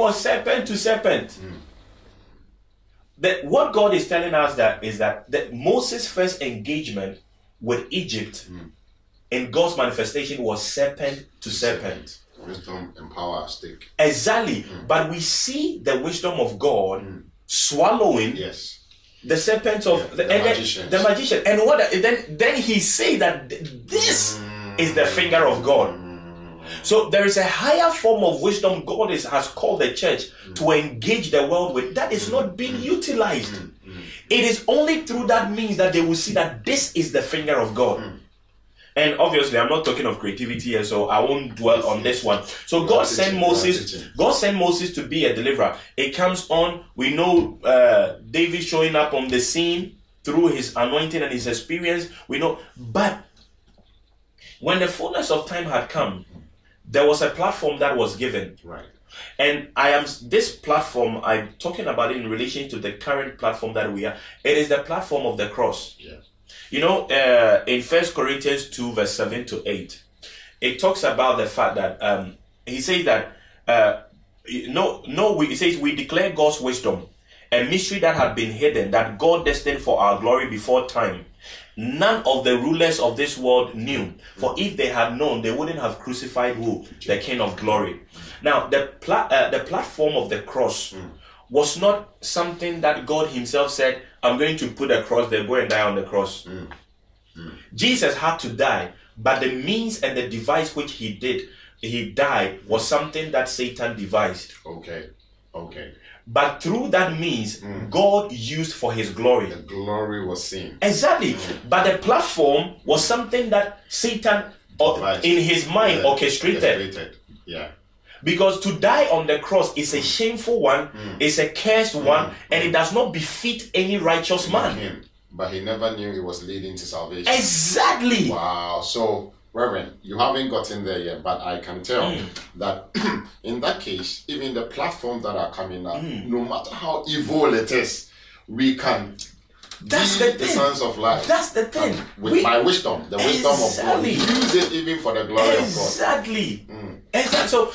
was serpent to serpent. That what God is telling us that is that, that Moses' first engagement with Egypt in God's manifestation was serpent to serpent. Wisdom and power at stake. Exactly. Mm. But we see the wisdom of God mm. swallowing Yes. the serpent of Yeah, the, the magicians. the magician. And what then then he say that th- this mm. is the finger of God. So there is a higher form of wisdom God is, has called the church to engage the world with that is not being utilized. It is only through that means that they will see that this is the finger of God. And obviously, I'm not talking of creativity here, so I won't dwell on this one. So God sent Moses. God sent Moses to be a deliverer. It comes on. We know uh, David showing up on the scene through his anointing and his experience. We know, but when the fullness of time had come, there was a platform that was given. Right. And I am this platform. I'm talking about it in relation to the current platform that we are. It is the platform of the cross. Yeah. You know, uh, in First Corinthians two, verse seven to eight, it talks about the fact that um, he says that uh, no, no, we, it says we declare God's wisdom, a mystery that had been hidden, that God destined for our glory before time. None of the rulers of this world knew, for if they had known, they wouldn't have crucified who the King of Glory. Now, the pla- uh, the platform of the cross hmm. was not something that God Himself said, "I'm going to put a cross there, go and die on the cross." Hmm. Hmm. Jesus had to die, but the means and the device which He did, He died, was something that Satan devised. Okay. Okay. But through that means, mm. God used for His glory. The glory was seen. Exactly. Mm. But the platform was something that Satan, uh, in his mind, Yeah. orchestrated. Orchestrated. Yeah. Because to die on the cross is a mm. shameful one, it's a cursed one, and it does not befit any righteous man. Him. But he never knew it was leading to salvation. Exactly. Wow. So, Reverend, you haven't gotten there yet, but I can tell Hmm. that in that case, even the platforms that are coming up, Hmm. no matter how evil it is, we can That's the the sons of life. That's the thing. With We- my wisdom, the wisdom Exactly. of God. Use it even for the glory of God. Exactly. Hmm. Exactly. So,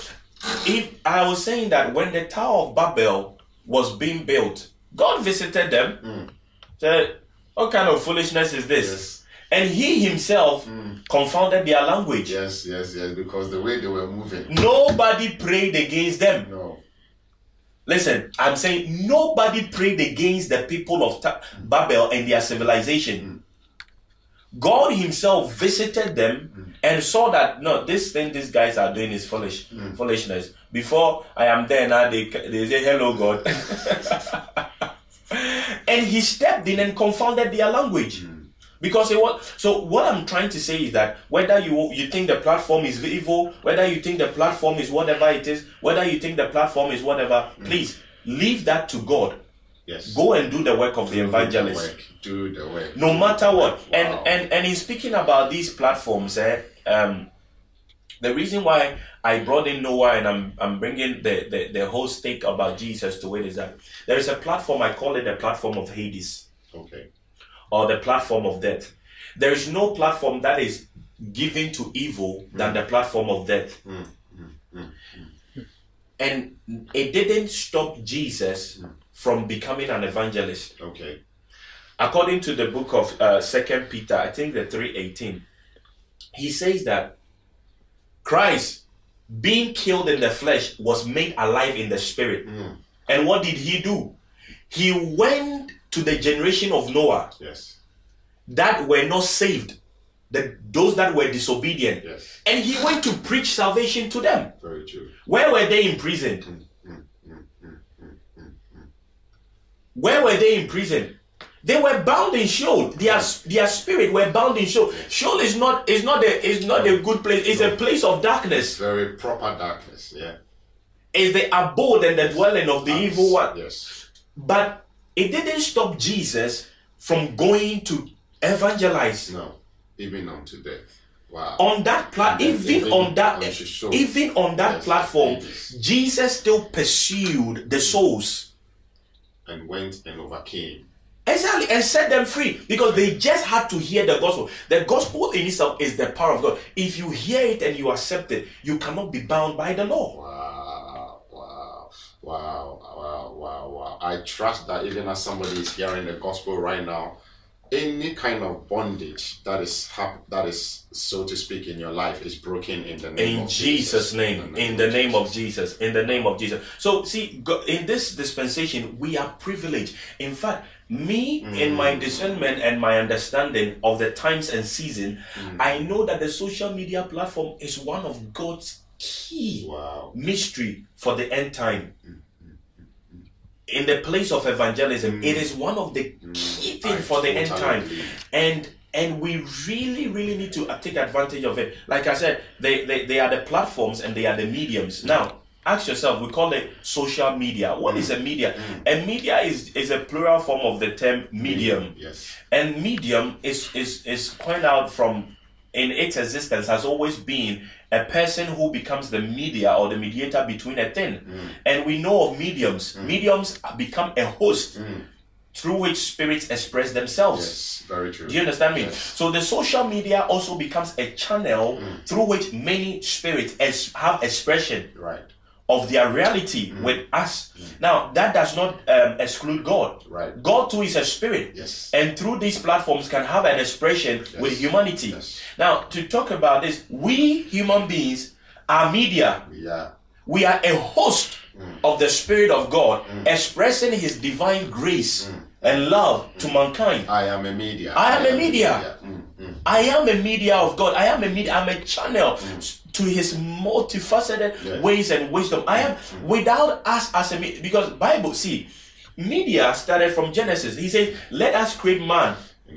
if I was saying that when the Tower of Babel was being built, God visited them, said, What kind of foolishness is this? Yes. And He Himself mm. confounded their language. Yes, yes, yes, because the way they were moving. Nobody prayed against them. No. Listen, I'm saying nobody prayed against the people of Ta- Babel and their civilization. Mm. God Himself visited them mm. and saw that no, this thing these guys are doing is foolish, foolishness. Before I am there now, they they say hello God, and He stepped in and confounded their language. Because it was so. What I'm trying to say is that whether you you think the platform is evil, whether you think the platform is whatever it is, whether you think the platform is whatever, please leave that to God. Yes. Go and do the work of the evangelist the work. Do the work. no Do matter what. work. And and and in speaking about these platforms, eh, um, the reason why I brought in Noah and I'm I'm bringing the, the the whole stake about Jesus to it is that there is a platform I call it the platform of Hades Okay. Or the platform of death. There is no platform that is given to evil than hmm. the platform of death. Hmm. Hmm. And it didn't stop Jesus from becoming an evangelist. Okay. according to the book of uh, second peter i think the 318 he says that christ being killed in the flesh was made alive in the spirit. And what did he do? He went to the generation of noah Yes. that were not saved the, those that were disobedient Yes. and he went to preach salvation to them Very true. where were they imprisoned mm, mm, mm, Where were they imprisoned? They were bound in Sheol. Their, their spirit were bound in Sheol. Sheol is not is not a is not a good place. It's a place of darkness. Very proper darkness. Yeah. It's the abode and the dwelling of the evil one. Yes. But it didn't stop Jesus from going to evangelize. No. Even unto death. Wow. On that plat, even, even on that, Sheol. even on that Yes, platform, Jesus still pursued the souls. and went and overcame. Exactly, and set them free because they just had to hear the gospel. The gospel in itself is the power of God. If you hear it and you accept it, you cannot be bound by the law. Wow. Wow. Wow, wow, wow. I trust that even as somebody is hearing the gospel right now, any kind of bondage that is hap- that is so to speak in your life is broken in the name in of Jesus' Jesus name, in the name of Jesus, in the name of Jesus. So, see, in this dispensation, we are privileged. In fact, me, mm. in my discernment and my understanding of the times and season, mm. I know that the social media platform is one of God's key Wow. mystery for the end time. Mm. In the place of evangelism, it mm. is one of the mm. key I things for the end time. and and we really really need to uh, take advantage of it. Like i said they, they they are the platforms and they are the mediums. Mm. Now ask yourself we call it social media. What is a media? A media is is a plural form of the term medium. Yes. and medium is is is coined out from in its existence has always been a person who becomes the media or the mediator between a thing mm. and we know of mediums mm. mediums become a host mm. through which spirits express themselves Yes. Very true. do you understand me? Yes. So the social media also becomes a channel Mm. through which many spirits have expression Right. Of their reality Mm. with us. Now that does not um, exclude God. Right. God too is a spirit, Yes. and through these platforms can have an expression with humanity. Yes. Now to talk about this, we human beings are media. Yeah. We are a host Mm. of the Spirit of God, expressing His divine grace Mm. and love to mankind. I am a media. I am a media. Mm, mm. I am a media of God. I am a media. I'm a channel mm. to His multifaceted Yeah. ways and wisdom. I am mm. Mm. without us as a me- because Bible see media started from Genesis. He said, "Let us create man."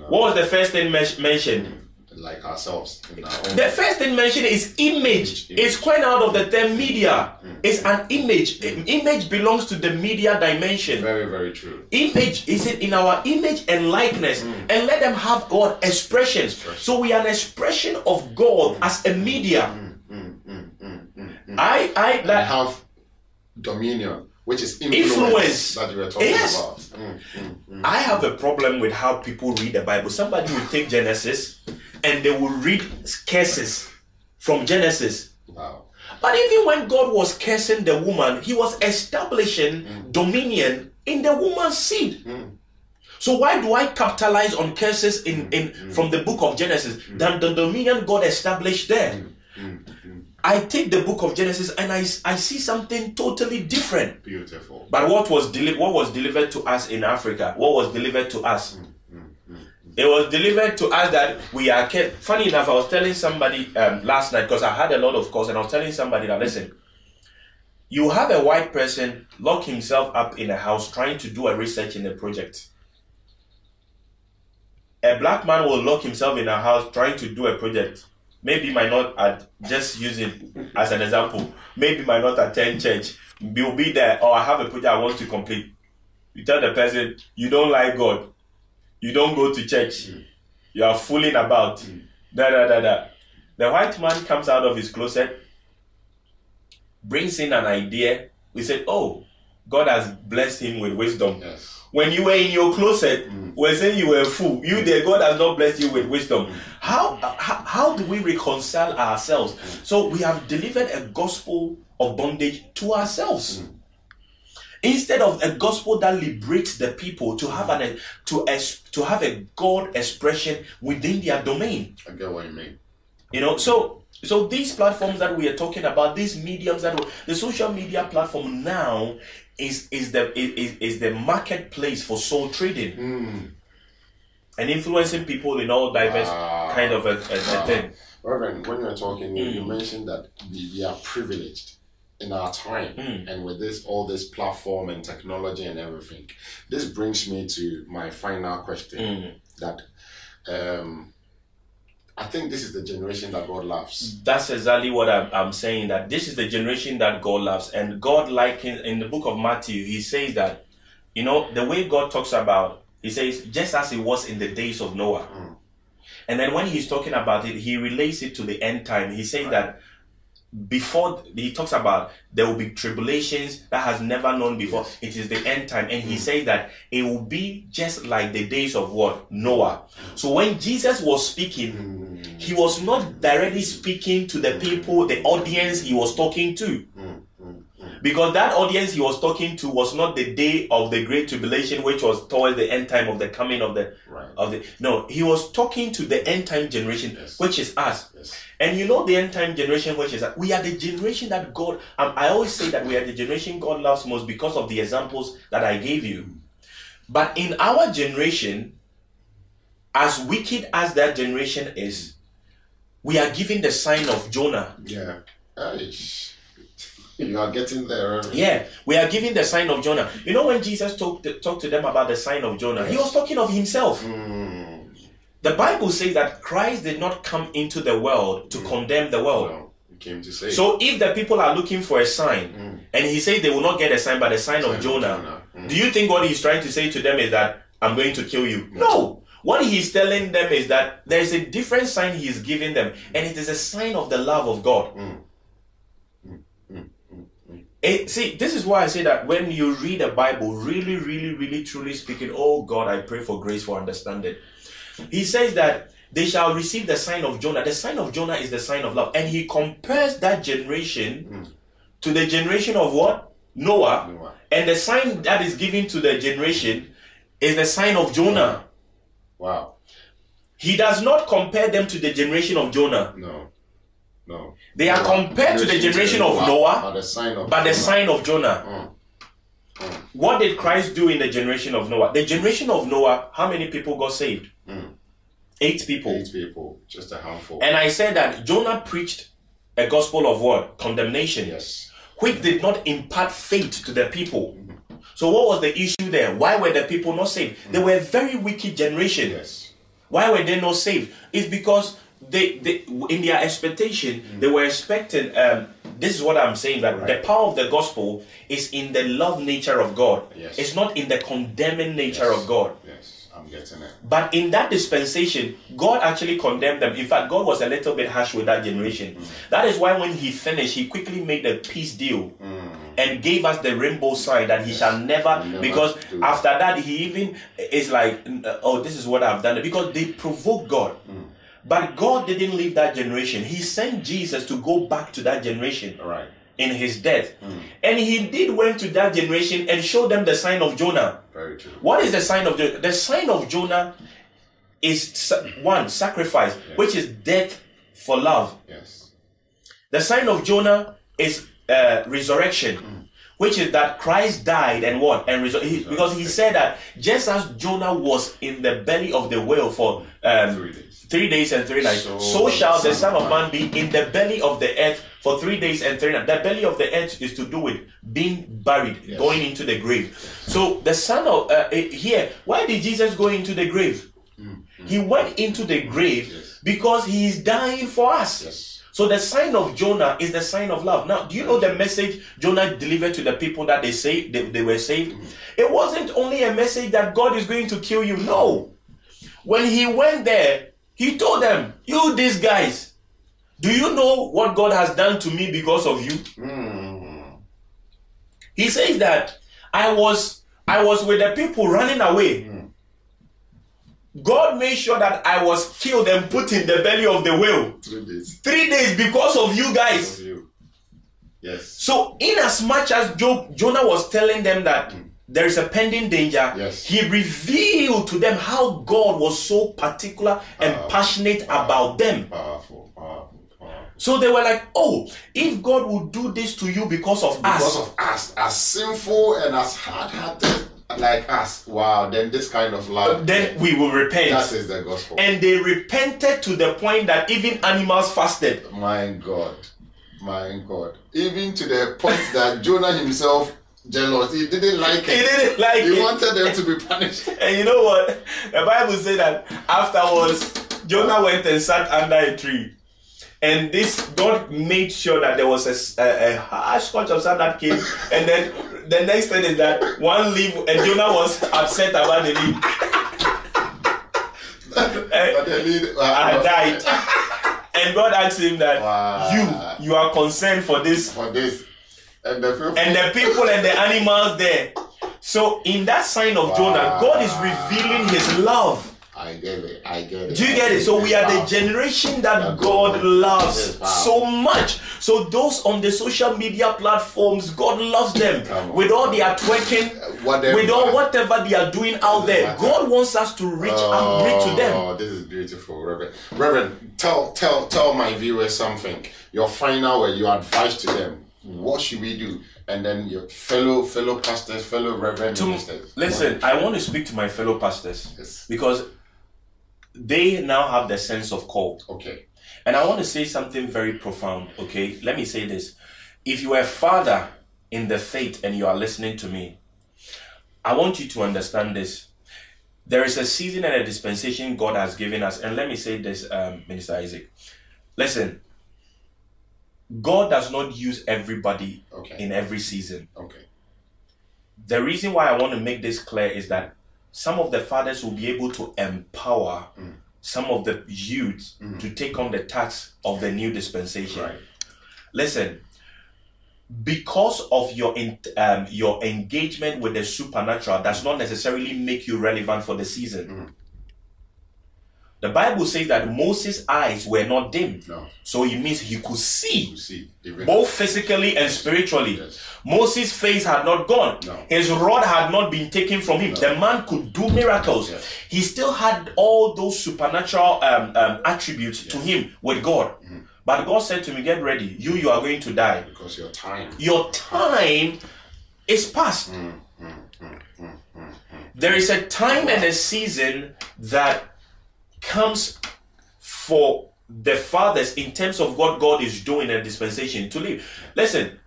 What was the first thing men- mentioned? Like ourselves. Our. The first thing mentioned is image. It's quite out of the term media. Hmm. It's an image. Image belongs to the media dimension. Very, very true. image is it in our image and likeness hmm. and let them have god expressions so we are an expression of god as a media hmm, i i And like have dominion, which is influence, Influence. that you were talking Yes. about. Mm, mm, mm. i have a problem with how people read the bible somebody will take genesis and they will read curses from genesis Wow. but even when god was cursing the woman he was establishing mm. dominion in the woman's seed mm. So why do I capitalize on curses in, in mm. from the book of Genesis than the dominion God established there? I take the book of Genesis and I, I see something totally different. Beautiful. But what was deli- what was delivered to us in Africa? What was delivered to us? It was delivered to us that we are kept. Funny enough, I was telling somebody um, last night because I had a lot of calls, and I was telling somebody that listen, you have a white person lock himself up in a house trying to do a research in a project. A black man will lock himself in a house trying to do a project. Maybe might not at just use it as an example. Maybe might not attend church. You'll be there, or I have a project I want to complete. You tell the person you don't like God, you don't go to church, you are fooling about. Da da da da. The white man comes out of his closet, brings in an idea. We say, "Oh, God has blessed him with wisdom." Yes. When you were in your closet, mm. we're saying you were a fool. You there, God has not blessed you with wisdom. Mm. How, how how do we reconcile ourselves? Mm. So we have delivered a gospel of bondage to ourselves. Instead of a gospel that liberates the people to have an to es, to have a God expression within their domain. I get what you mean. You know, so so these platforms that we are talking about, these mediums that the social media platform now is is the is, is the marketplace for soul trading Mm. and influencing people in all diverse Wow. kind of a, a, a thing. Reverend, when you're talking, you, Mm. you mentioned that we, we are privileged in our time Mm. and with this all this platform and technology and everything. This brings me to my final question Mm. that um, I think this is the generation that God loves. That's exactly what I'm, I'm saying. That this is the generation that God loves, and God, like in, in the book of Matthew, He says that, you know, the way God talks about, He says, just as it was in the days of Noah. Mm. And then when He's talking about it, He relates it to the end time. He says that before He talks about there will be tribulations that has never known before. It is the end time, and He says that it will be just like the days of what Noah. So when Jesus was speaking, Mm. he was not directly speaking to the people, the audience he was talking to. Mm. Mm. Mm. Because that audience he was talking to was not the day of the great tribulation, which was towards the end time of the coming of the Right. of the no, he was talking to the end time generation, Yes. which is us. Yes. And you know the end time generation, which is that we are the generation that God. Um, I always say that we are the generation God loves most because of the examples that I gave you. But in our generation, as wicked as that generation is, we are given the sign of Jonah. Yeah. Aish. You are getting there. Yeah, we are giving the sign of Jonah. You know when Jesus talked to, talked to them about the sign of Jonah, he was talking of himself. Mm. The Bible says that Christ did not come into the world to condemn the world. Well, you came to say. So if the people are looking for a sign, Mm. and he says they will not get a sign but the sign Sign of of Jonah, Jonah. Mm. do you think what he's trying to say to them is that I'm going to kill you? No. What he's telling them is that there is a different sign he's giving them, and it is a sign of the love of God. Mm. It- see, this is why I say that when you read the Bible, really, really, really, truly speaking, oh God, I pray for grace for understanding. He says that they shall receive the sign of Jonah. The sign of Jonah is the sign of love. And he compares that generation hmm. to the generation of what? Noah. Noah. And the sign that is given to the generation is the sign of Jonah. Wow. He does not compare them to the generation of Jonah. No. No. They are compared to the generation of Noah, By the sign of Jonah. Hmm. sign of Jonah. Mm. What did Christ do in the generation of Noah? The generation of Noah, how many people got saved? Mm. Eight people. Eight people. Just a handful. And I said that Jonah preached a gospel of what? Condemnation. yes. which did not impart faith to the people. So what was the issue there? Why were the people not saved? They were a very wicked generation. Yes. Why were they not saved? It's because they, they in their expectation, they were expecting um, this is what I'm saying that Right. the power of the gospel is in the love nature of God. Yes. It's not in the condemning nature Yes. of God. Yes. I'm getting it. But in that dispensation, God actually condemned them. In fact, God was a little bit harsh with that generation. Mm. That is why when he finished, he quickly made a peace deal mm. and gave us the rainbow sign that he shall never, Never because after that, he even is like, uh, oh, this is what I've done. Because they provoked God. Mm. But God didn't leave that generation. He sent Jesus to go back to that generation right. in his death. And he did went to that generation and showed them the sign of Jonah. Very true. What is the sign of Jonah? The sign of Jonah is one sacrifice, which is death for love. Yes. The sign of Jonah is uh, resurrection, which is that Christ died and what and resur- he, because he said that just as Jonah was in the belly of the whale for um, Three days. Three days and three nights, So so, shall the Son of Man be in the belly of the earth for three days and three nights. The belly of the earth is to do with being buried, Yes. going into the grave. So the Son of uh, eh, here, why did Jesus go into the grave? He went into the grave Yes. because he is dying for us. Yes. So the sign of Jonah is the sign of love. Now, do you know the message Jonah delivered to the people that they say they, they were saved? It wasn't only a message that God is going to kill you. No. When he went there, he told them, You these guys, do you know what God has done to me because of you? Mm. He says that I was I was with the people running away. God made sure that I was killed and put in the belly of the whale. Three days. Three days because of you guys. Of you. Yes. So, in as much as Jo- Jonah was telling them that there is a pending danger, Yes. he revealed to them how God was so particular and Powerful. passionate about them. Powerful. Powerful. Powerful. So they were like, "Oh, if God would do this to you because of Because us, of us, as sinful and as hard-hearted like us, wow, then this kind of love, then we will repent." that is the gospel. and they repented to the point that even animals fasted. My God, my God. Even to the point that Jonah himself jealous, he didn't like it. He didn't like He it. He wanted them to be punished. And you know what? The Bible said that afterwards, Jonah went and sat under a tree. And this God made sure that there was a harsh scotch of sand that came. And then the next thing is that one leaf, and Jonah was upset about the leaf. But they need, eh, uh, I died. And God asked him that Wow. you you are concerned for this for this. And the people, and the people and the animals there. So in that sign of Jonah, God is revealing his love. I get it. I get it. Do you get it? So we are the generation that God loves so much. So those on the social media platforms, God loves them with all their twerking, uh, with all whatever they are doing out there. God wants us to reach and reach to them. Oh, this is beautiful, Reverend. Reverend, tell tell tell my viewers something. Your final word, your advice to them. What should we do? And then your fellow fellow pastors, fellow reverend ministers. Listen, I want to speak to my fellow pastors Yes. because they now have the sense of call. Okay. And I want to say something very profound, okay? Let me say this. If you are a father in the faith and you are listening to me, I want you to understand this. There is a season and a dispensation God has given us. And let me say this, um, Minister Isaac. Listen, God does not use everybody Okay. in every season. Okay. The reason why I want to make this clear is that some of the fathers will be able to empower mm. some of the youths mm. to take on the task of the new dispensation. Right. Listen, because of your in, um, your engagement with the supernatural does not necessarily make you relevant for the season. Mm. The Bible says that Moses' eyes were not dim, No. so it means he could see You see, both physically and spiritually. Yes. Moses' face had not gone. No. His rod had not been taken from him. The man could do miracles. Yes. He still had all those supernatural um, um, attributes to him with God. Mm-hmm. But God said to me, Get ready. You, you are going to die. because your time. Your time is past. Mm-hmm. There is a time and a season that comes for the fathers in terms of what God is doing in dispensation to live. Listen,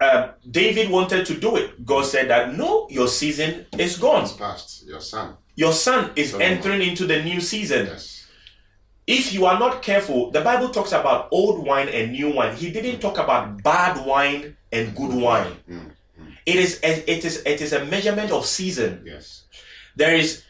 uh, David wanted to do it. God said that no, your season is gone. It's past. Your son. Your son is Solomon. entering into the new season. Yes. If you are not careful, the Bible talks about old wine and new wine. He didn't talk about bad wine and good wine. Mm. It is a, it is it is a measurement of season. Yes. There is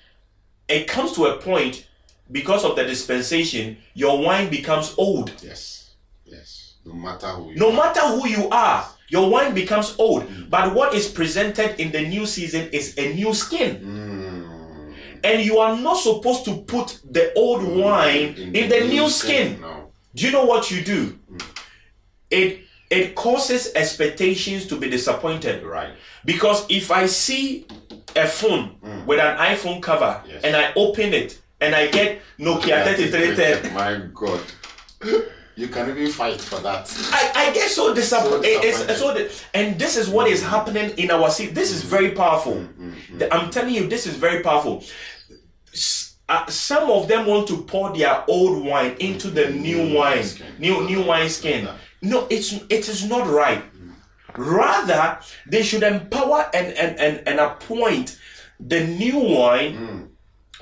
it comes to a point because of the dispensation, your wine becomes old. Yes. Yes. No matter who you No are. matter who you are, your wine becomes old. Mm. But what is presented in the new season is a new skin. Mm. And you are not supposed to put the old mm. wine in the new skin. No. Do you know what you do? Mm. It it causes expectations to be disappointed. Right. Because if I see a phone mm. with an iPhone cover Yes. and I open it and I get Nokia 3310, My God. You can even fight for that. I, I get so eh, eh, disappointed. So it's, it's so di- and this is what is mm. happening in our city. This is very mm-hmm. powerful. Mm-hmm. The- I'm telling you, this is very powerful. S- uh, some of them want to pour their old wine into the new mm-hmm. wine, skin. new new wine skin. No, it's it is not right. Rather, they should empower and and and, and appoint the new wine hmm.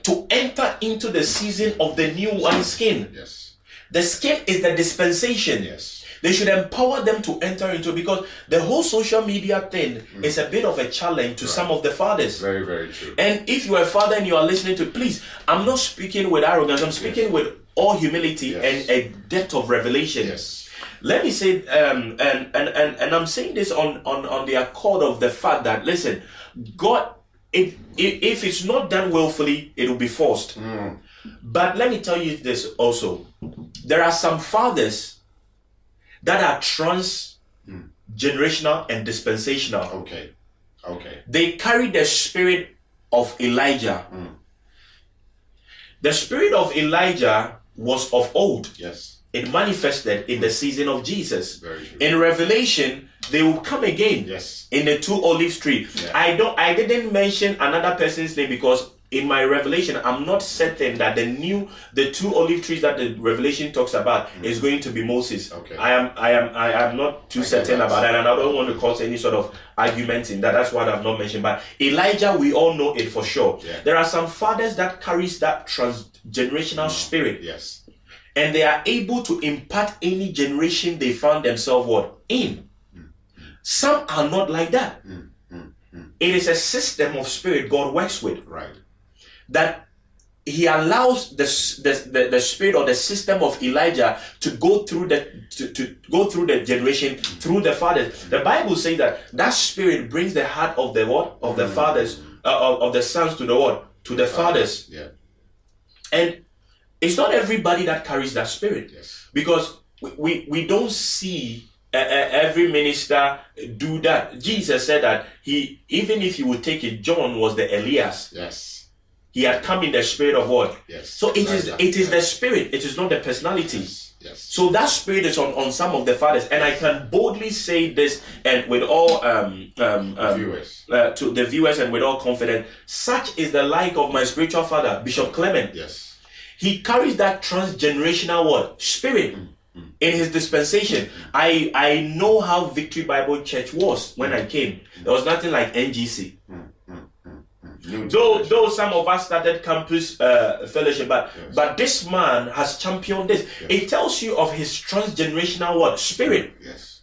to enter into the season of the new wine skin. Yes. The skin is the dispensation. Yes. They should empower them to enter into because the whole social media thing hmm. is a bit of a challenge to some of the fathers. Very, very true. And if you are a father and you are listening to, please, I'm not speaking with arrogance. I'm speaking with all humility Yes. and a depth of revelation. Yes. Let me say, um, and, and and and I'm saying this on on on the accord of the fact that listen, God, it, i if it's not done willfully, it will be forced. Mm. But let me tell you this also: there are some fathers that are trans mm. generational and dispensational. Okay. Okay. They carry the spirit of Elijah. Mm. The spirit of Elijah was of old. Yes. It manifested in the season of Jesus. In Revelation, they will come again Yes. in the two olive tree. Yeah. I don't I didn't mention another person's name because in my revelation I'm not certain that the new the two olive trees that the revelation talks about is going to be Moses. Okay. I am I am I am not too I certain about that and I don't want to cause any sort of argument in that. That's what I've not mentioned. But Elijah, we all know it for sure. Yeah. There are some fathers that carries that transgenerational spirit Yes. And they are able to impart any generation they found themselves what in. Some are not like that. Mm, mm, mm, it is a system of spirit God works with Right. that He allows the, the, the, the spirit or the system of Elijah to go through the to, to go through the generation through the fathers. The Bible says that that spirit brings the heart of the what of the fathers uh, of, of the sons to the what to the fathers. Yeah. And it's not everybody that carries that spirit Yes. because we, we, we don't see uh, uh, every minister do that. Jesus said that he, even if you would take it, John was the Elias. Yes. He had come in the spirit of what? Yes. So it is Exactly. it is the spirit, it is not the personality. Yes. Yes. So that spirit is on, on some of the fathers, and I can boldly say this, and with all um, um, um, Viewers. uh, to the viewers, and with all confidence, such is the like of my spiritual father, Bishop Clement. Yes. He carries that transgenerational word spirit mm, mm. in his dispensation. Mm, I I know how Victory Bible Church was when I came. There was nothing like NGC. Though, though some of us started campus uh, fellowship, but Yes. but this man has championed this. It tells you of his transgenerational what spirit. Yes.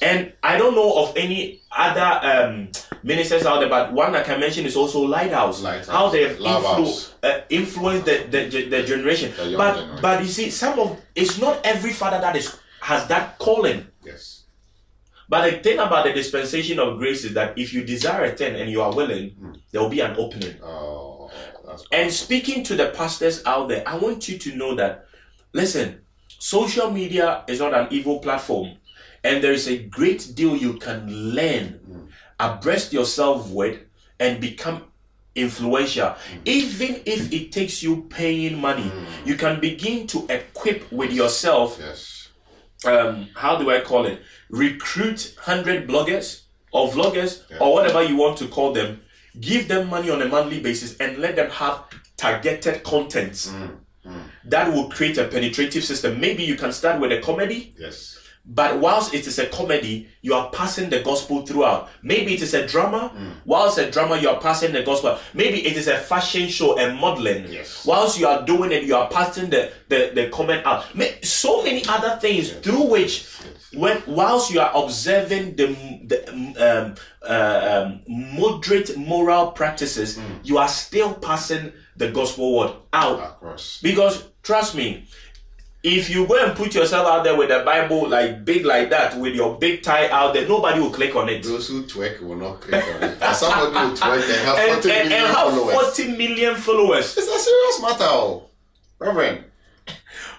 Yes. And I don't know of any other um, ministers out there, but one I can mention is also Lighthouse. Lighthouse. How they have influ- uh, influenced the, the, the, the generation. The but generation. but you see, some of it's not every father that is has that calling. yes. But the thing about the dispensation of grace is that if you desire a thing and you are willing, Hmm. there will be an opening. Oh, And speaking to the pastors out there, I want you to know that, listen, social media is not an evil platform, and there is a great deal you can learn, abreast yourself with, and become influential. Even if it takes you paying money, mm. you can begin to equip with yourself. yes. Um, how do I call it? Recruit hundred bloggers or vloggers or whatever you want to call them. Give them money on a monthly basis and let them have targeted content mm. Mm. that will create a penetrative system. Maybe you can start with a comedy, Yes. But whilst it is a comedy, you are passing the gospel throughout. Maybe it is a drama. Whilst a drama, you are passing the gospel. Maybe it is a fashion show and modeling. Yes. Whilst you are doing it, you are passing the, the, the comment out. So many other things through which, when whilst you are observing the, the um, uh, um, moderate moral practices, you are still passing the gospel word out. Across. Because trust me, if you go and put yourself out there with the Bible like big like that, with your big tie out there, nobody will click on it. Those who twerk will not click on it. Somebody will twerk and have And, 40 and, million and have followers. 40 million followers. It's a serious matter, oh. Reverend.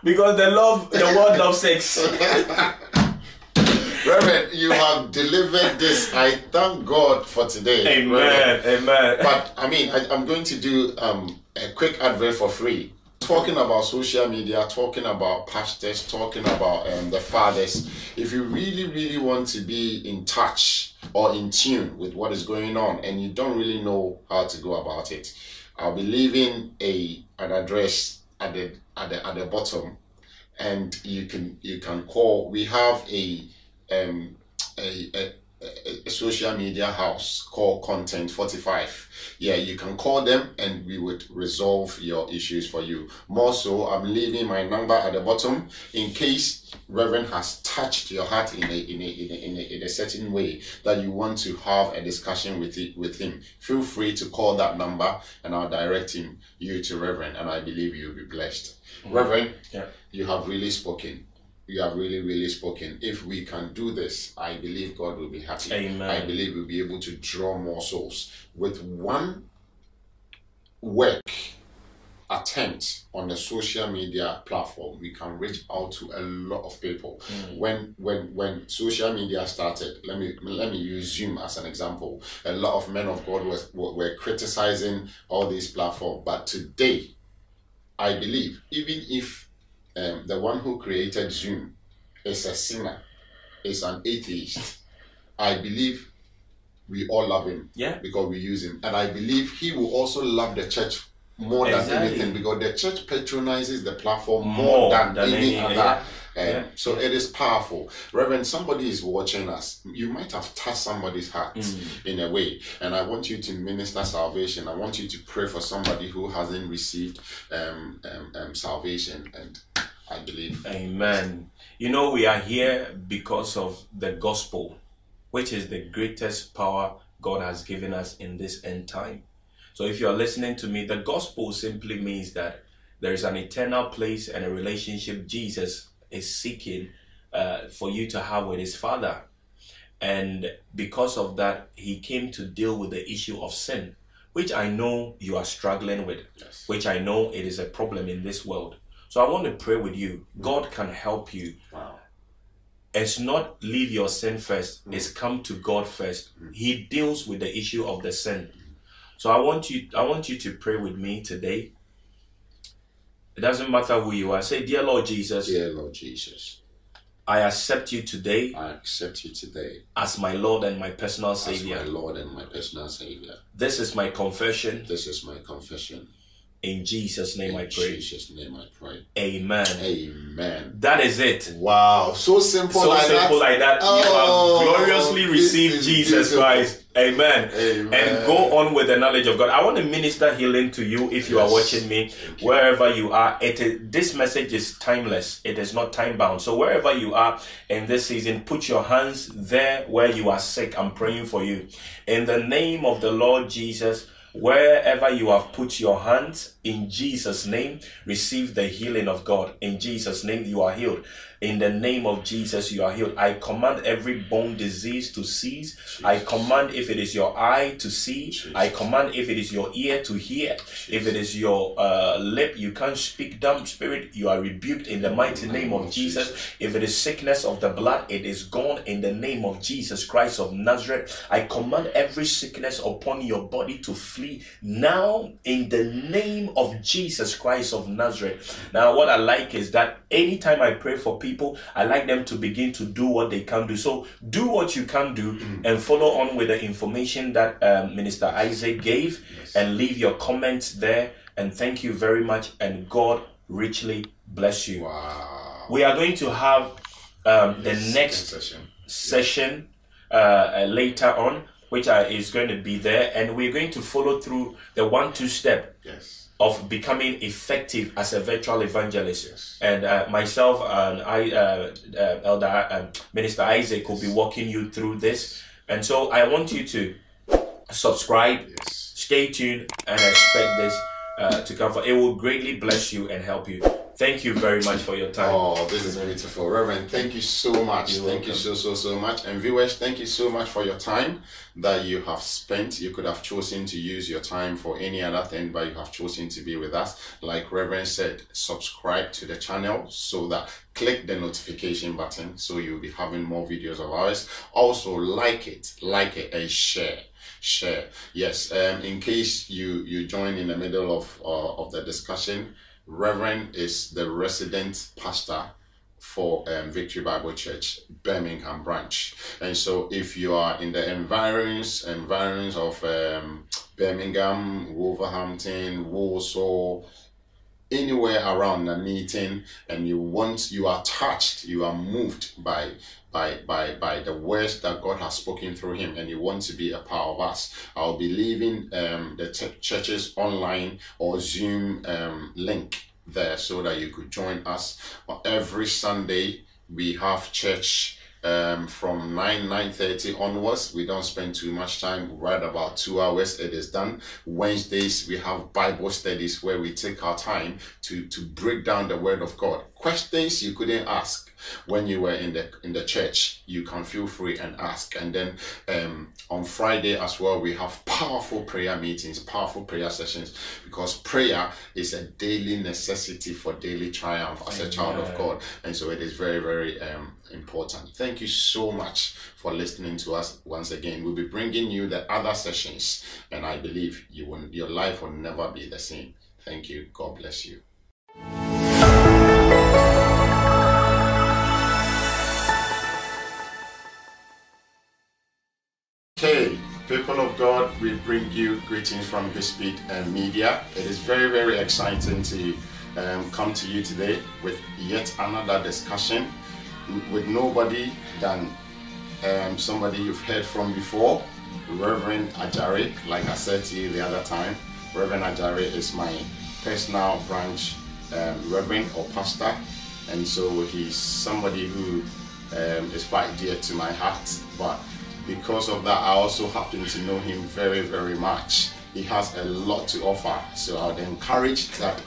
Because the love the world loves sex. Reverend, you have delivered this. I thank God for today. Reverend. Amen. Amen. But I mean, I, I'm going to do um, a quick advert for free. Talking about social media, talking about pastors, talking about um, the fathers. If you really, really want to be in touch or in tune with what is going on, and you don't really know how to go about it, I'll be leaving a an address at the at the at the bottom, and you can you can call. We have a um a, a, a, social media house called Content 45. Yeah, you can call them and we would resolve your issues for you. More so, I'm leaving my number at the bottom in case Reverend has touched your heart in a in a, in a, in a, in a certain way that you want to have a discussion with it with him. Feel free to call that number and I'll direct him you to Reverend and I believe you'll be blessed. Mm-hmm. Reverend, Yeah. you have really spoken. You have really, really spoken. If we can do this, I believe God will be happy. Amen. I believe we'll be able to draw more souls. With one work attempt on the social media platform, we can reach out to a lot of people. Hmm. When when when social media started, let me let me use Zoom as an example. A lot of men of God was were, were criticizing all these platforms, but today, I believe even if um, the one who created Zoom is a sinner, is an atheist, I believe we all love him Yeah. because we use him. And I believe he will also love the church more than anything because the church patronizes the platform more, More than, than any, any- other. yeah. Um, Yeah. So it is powerful. Reverend, somebody is watching us. You might have touched somebody's heart Mm. in a way. And I want you to minister salvation. I want you to pray for somebody who hasn't received um, um, um, salvation. And I believe. Amen. You know, we are here because of the gospel, which is the greatest power God has given us in this end time. So, if you are listening to me, the gospel simply means that there is an eternal place and a relationship Jesus is seeking uh, for you to have with his Father. And because of that, he came to deal with the issue of sin. which I know you are struggling with, Yes. which I know it is a problem in this world. So I want to pray with you. God can help you. Wow. It's not leave your sin first, it's come to God first. He deals with the issue of the sin. So I want you I want you to pray with me today. It doesn't matter who you are. Say, Dear Lord Jesus, Dear Lord Jesus, I accept you today I accept you today as my Lord and my personal Savior. as my Lord and my personal Savior. This is my confession. This is my confession. In Jesus' name I In pray. Jesus' name I pray. Amen. Amen. That is it. Wow, so simple So like simple that. like that. Oh, you have oh, gloriously received Jesus beautiful. Christ. Amen. Amen. And go on with the knowledge of God. I want to minister healing to you if you are watching me, wherever you are. It is, this message is timeless. It is not time bound. So wherever you are in this season, put your hands there where you are sick. I'm praying for you. In the name of the Lord Jesus, wherever you have put your hands, in Jesus' name, receive the healing of God. In Jesus' name, you are healed. In the name of Jesus, you are healed. I command every bone disease to cease. I command if it is your eye to see. I command if it is your ear to hear. If it is your uh, lip, you can't speak dumb spirit, you are rebuked in the mighty name of Jesus. If it is sickness of the blood, it is gone in the name of Jesus Christ of Nazareth. I command every sickness upon your body to flee now in the name of Jesus Christ of Nazareth. Now, what I like is that anytime I pray for people, I like them to begin to do what they can do. So, do what you can do and follow on with the information that um, Minister Isaac gave and leave your comments there. And thank you very much. And God richly bless you. Wow. We are going to have um, the next session. session uh, uh, later on, which uh, is going to be there, and we're going to follow through the one-two step Yes. Of becoming effective as a virtual evangelist. And uh, myself and I, uh, uh, Elder um, Minister Isaac, will be walking you through this. And so I want you to subscribe, Yes. stay tuned, and expect this uh, to come. For it will greatly bless you and help you. Thank you very much for your time. Oh, this is beautiful. Reverend, thank you so much. You're thank you so, so, so much. And viewers, thank you so much for your time that you have spent. You could have chosen to use your time for any other thing, but you have chosen to be with us. Like Reverend said, subscribe to the channel so that click the notification button so you'll be having more videos of ours. Also, like it, like it, and share share yes um in case you you join in the middle of uh, of the discussion reverend is the resident pastor for um, Victory Bible Church, Birmingham branch. And so, if you are in the environs environs of um, Birmingham, Wolverhampton, Walsall, anywhere around the meeting, and you want you are touched, you are moved by by by by the words that God has spoken through him, and you want to be a part of us, I'll be leaving um, the ch- church's online or Zoom um, link there so that you could join us. Every Sunday. We have church um, from 9 9.30 onwards. We don't spend too much time right about two hours it is done. Wednesdays we have bible studies where we take our time to to break down the word of god. Questions you couldn't ask when you were in the in the church you can feel free and ask. And then um, on friday as well we have powerful prayer meetings powerful prayer sessions because prayer is a daily necessity for daily triumph as a child of god. And so it is very very um, important. Thank you so much for listening to us once again. We'll be bringing you the other sessions and i believe you will your life will never be the same. Thank you. God bless you Okay, people of God, we bring you greetings from Bispeed and Media. It is very, very exciting to um, come to you today with yet another discussion with nobody than um, somebody you've heard from before, Reverend Ajari. Like I said to you the other time, Reverend Ajari is my personal branch um, reverend or pastor, and so he's somebody who um, is quite dear to my heart. But because of that, I also happen to know him very, very much. He has a lot to offer, so I would encourage that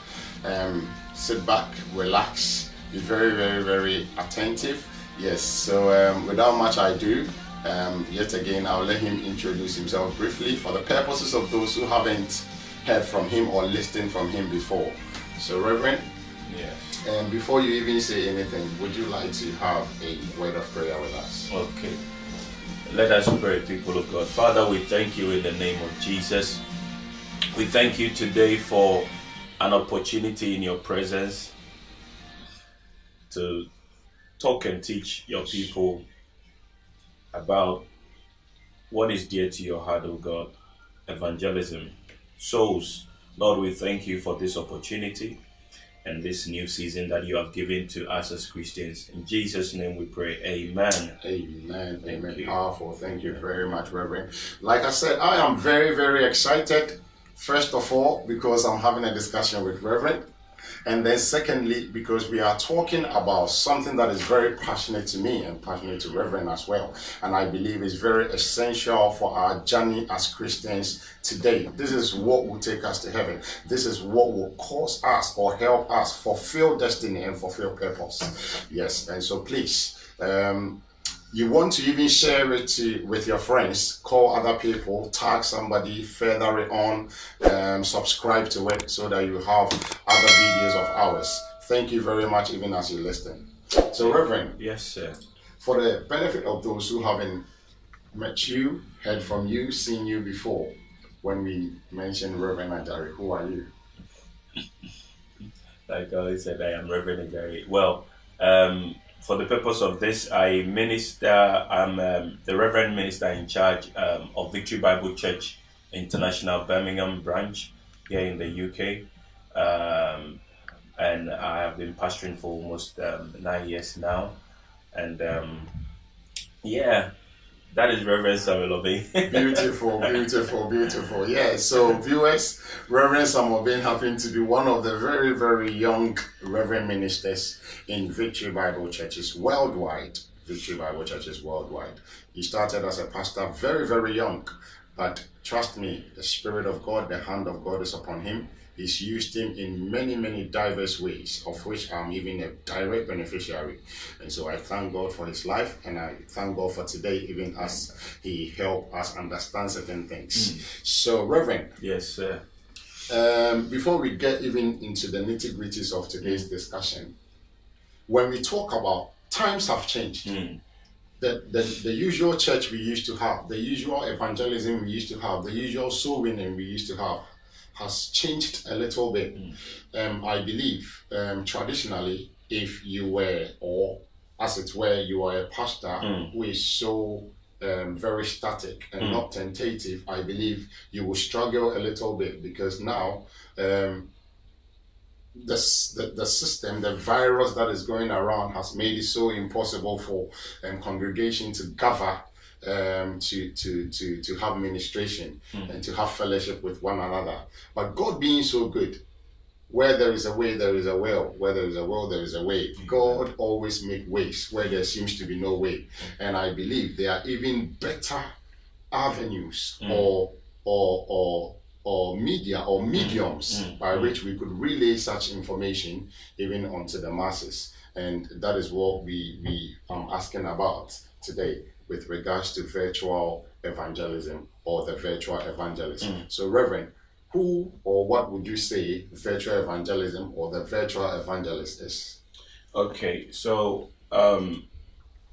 um, sit back, relax, be very, very, very attentive. Yes, so um, without much ado, Um, yet again, I'll let him introduce himself briefly for the purposes of those who haven't heard from him or listened from him before. So, Reverend, Yes. and before you even say anything, would you like to have a word of prayer with us? Okay. Let us pray, people of God. Father, we thank you in the name of Jesus. We thank you today for an opportunity in your presence to talk and teach your people about what is dear to your heart, O God evangelism, souls. Lord, we thank you for this opportunity and this new season that you have given to us as Christians. In Jesus' name we pray. Amen. Amen. Thank Amen. you. Powerful. Thank you very much, Reverend. Like I said, I am very, very excited. First of all, because I'm having a discussion with Reverend. And then secondly, because we are talking about something that is very passionate to me and passionate to Reverend as well. And I believe is very essential for our journey as Christians today. This is what will take us to heaven. This is what will cause us or help us fulfill destiny and fulfill purpose. Yes. And so please, um, you want to even share it to, with your friends, call other people, tag somebody, further it on, um, subscribe to it so that you have other videos of ours. Thank you very much, even as you listen. So, Reverend, Yes, sir. for the benefit of those who haven't met you, heard from you, seen you before, when we mentioned Reverend Ajari, who are you? Like I said, I am Reverend Gary. Well, um, for the purpose of this, I minister. I'm um, the Reverend Minister in charge um, of Victory Bible Church International Birmingham branch here in the UK, um, and I have been pastoring for almost um, nine years now, and um, yeah, that is Reverend Samuel Obey. Beautiful, beautiful, beautiful. Yeah, so viewers, Reverend Samuel Bain happened to be one of the very, very young Reverend ministers in Victory Bible churches worldwide. Victory Bible churches worldwide. He started as a pastor very, very young, but trust me, the Spirit of God, the hand of God is upon him. He's used him in many, many diverse ways, of which I'm even a direct beneficiary. And so I thank God for his life, and I thank God for today, even as he helped us understand certain things. So, Reverend, yes, sir. um, before we get even into the nitty gritties of today's discussion, when we talk about times have changed, Mm. the, the, the usual church we used to have, the usual evangelism we used to have, the usual soul winning we used to have has changed a little bit. Um, I believe um, traditionally, if you were, or as it were, you are a pastor Mm. who is so um, very static and Mm. not tentative, I believe you will struggle a little bit because now um, the, the, the system, the virus that is going around has made it so impossible for um, congregation to gather um, to, to, to, to have ministration hmm. and to have fellowship with one another. But God being so good, where there is a way, there is a will. Where there is a will, there is a way. God always make ways where there seems to be no way. Hmm. And I believe there are even better avenues hmm. or or or or media or mediums Mm. by which we could relay such information even onto the masses. And that is what we we are asking about today with regards to virtual evangelism or the virtual evangelism. So Reverend, who or what would you say virtual evangelism or the virtual evangelist is? Okay, so um,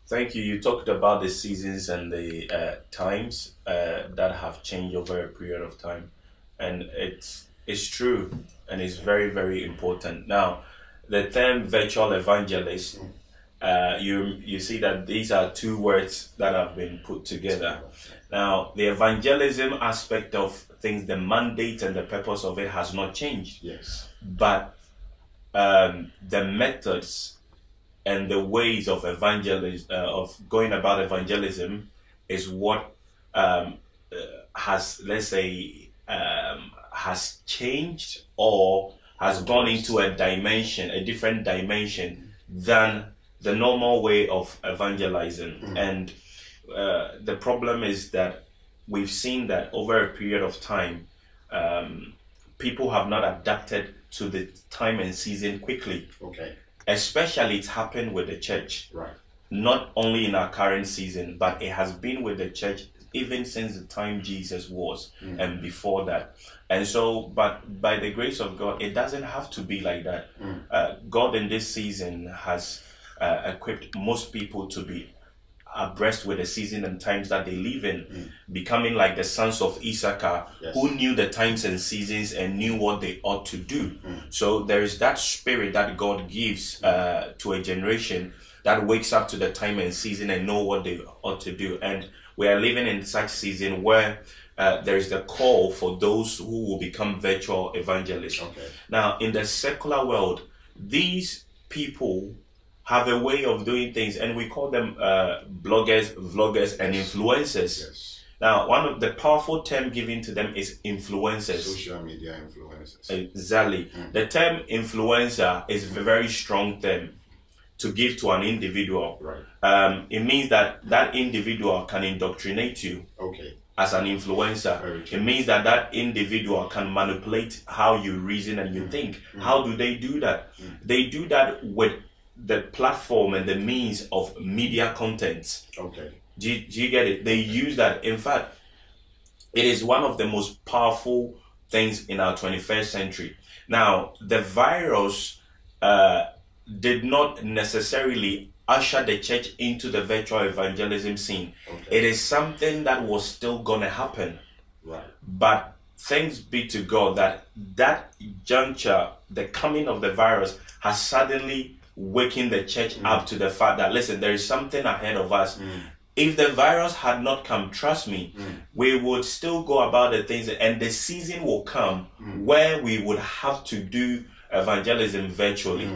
thank you. You talked about the seasons and the uh, times uh, that have changed over a period of time, and it's it's true and it's very very important. Now, the term virtual evangelist, uh, you you see that these are two words that have been put together. Now, the evangelism aspect of things, the mandate and the purpose of it has not changed Yes. but um, the methods and the ways of evangelism uh, of going about evangelism is what um, uh, has let's say um, has changed or has gone into a dimension a different dimension than the normal way of evangelizing and uh, the problem is that we've seen that over a period of time um, people have not adapted to the time and season quickly. Okay. Especially it's happened with the church. Right. not only in our current season, but it has been with the church even since the time Jesus was and before that. And so, but by the grace of God, it doesn't have to be like that. Uh, God in this season has uh, equipped most people to be abreast with the season and times that they live in, becoming like the sons of Issachar, Yes. who knew the times and seasons and knew what they ought to do. So there is that spirit that God gives uh, to a generation that wakes up to the time and season and know what they ought to do. And we are living in such a season where uh, there is the call for those who will become virtual evangelists. Okay. Now, in the secular world, these people have a way of doing things, and we call them uh, bloggers, vloggers, and influencers. Yes. Now, one of the powerful term given to them is influencers. Social media influencers. Exactly. The term influencer is a very strong term to give to an individual. Right. Um, it means that that individual can indoctrinate you Okay. as an influencer. It means that that individual can manipulate how you reason and you Mm. think. How do they do that? They do that with the platform and the means of media content. Okay. Do you, do you get it? They use that. In fact, it is one of the most powerful things in our 21st century. Now, the virus uh, did not necessarily usher the church into the virtual evangelism scene. Okay. It is something that was still going to happen. Right. But thanks be to God that that juncture, the coming of the virus, has suddenly waking the church up to the fact that listen, there is something ahead of us. If the virus had not come, trust me, we would still go about the things, and the season will come where we would have to do evangelism virtually.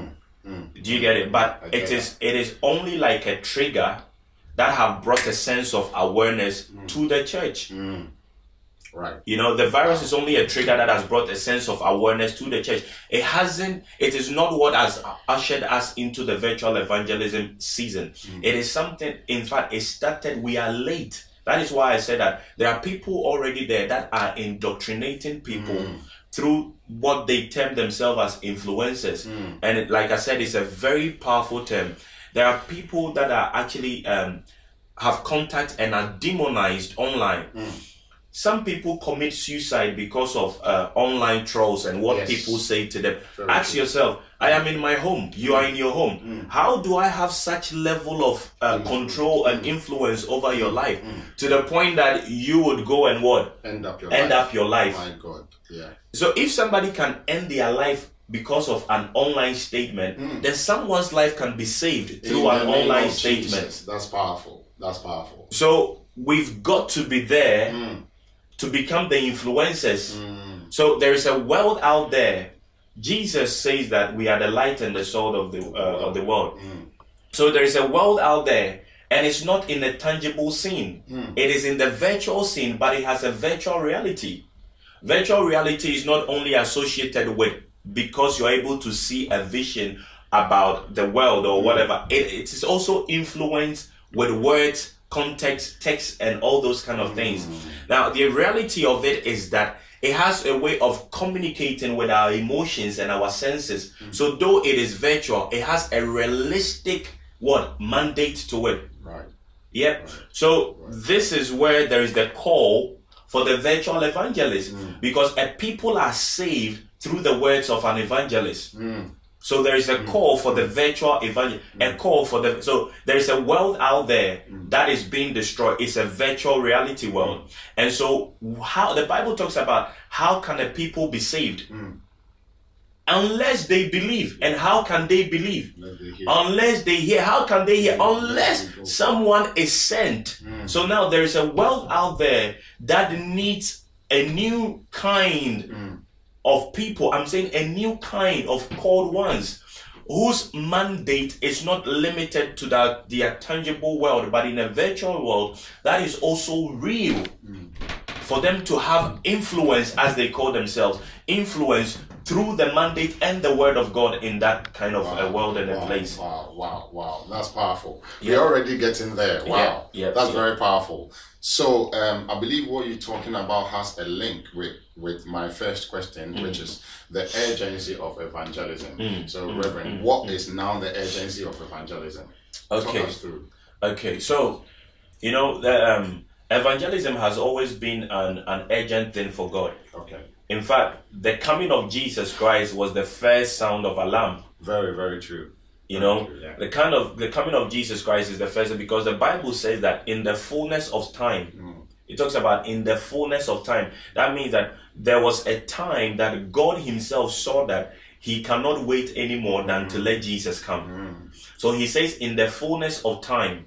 Do you get it? But it is it is only like a trigger that have brought a sense of awareness to the church. Right. You know, the virus is only a trigger that has brought a sense of awareness to the church. It hasn't, it is not what has ushered us into the virtual evangelism season. Mm. It is something, in fact, it started, we are late. That is why I said that there are people already there that are indoctrinating people mm. through what they term themselves as influencers. Mm. And it, like I said, it's a very powerful term. There are people that are actually um, have contact and are demonized online some people commit suicide because of uh, online trolls and what Yes. people say to them. Very Ask true. yourself, I am in my home, you are in your home. Mm. How do I have such level of uh, control and mm. influence over your life mm. to the point that you would go and what? End up your End life. up your life. My God. Yeah. So if somebody can end their life because of an online statement, then someone's life can be saved through In an online statement. Jesus. That's powerful. That's powerful. So we've got to be there to become the influencers. Mm. So there is a world out there. Jesus says that we are the light and the salt of the uh, of the world. Mm. So there is a world out there, and it's not in a tangible scene. Mm. It is in the virtual scene, but it has a virtual reality. Virtual reality is not only associated with because you're able to see a vision about the world or whatever. It, it is also influenced with words, context, text, and all those kind of things. Mm. Now, the reality of it is that it has a way of communicating with our emotions and our senses. Mm. So, though it is virtual, it has a realistic what mandate to it. Right. Yep. So this is where there is the call for the virtual evangelist mm. because a people are saved through the words of an evangelist. So there is a mm. call for the virtual evangelist, a mm. call for the so there is a world out there mm. that is being destroyed. It's a virtual reality world, and so how the Bible talks about how can a people be saved? Unless they believe, and how can they believe? The hear. unless they hear. How can they hear? Unless someone is sent. So now there is a world out there that needs a new kind of people i'm saying a new kind of called ones whose mandate is not limited to the, the tangible world but in a virtual world that is also real mm. for them to have influence as they call themselves influence through the mandate and the word of god in that kind of a world and a place Wow, wow, wow. That's powerful. Yeah. We're already getting there. Wow. Yeah, yeah, That's yeah. very powerful. So um, I believe what you're talking about has a link with, with my first question, Mm. which is the urgency of evangelism. Mm, So, Reverend, what is now the urgency of evangelism? Okay. Okay, so you know the um, evangelism has always been an, an urgent thing for God. Okay. In fact, the coming of Jesus Christ was the first sound of alarm. Very, very true. You know, the kind of the coming of Jesus Christ is the first because the Bible says that in the fullness of time, Mm. it talks about in the fullness of time. That means that there was a time that God Himself saw that He cannot wait anymore than to let Jesus come. Mm. So He says, in the fullness of time,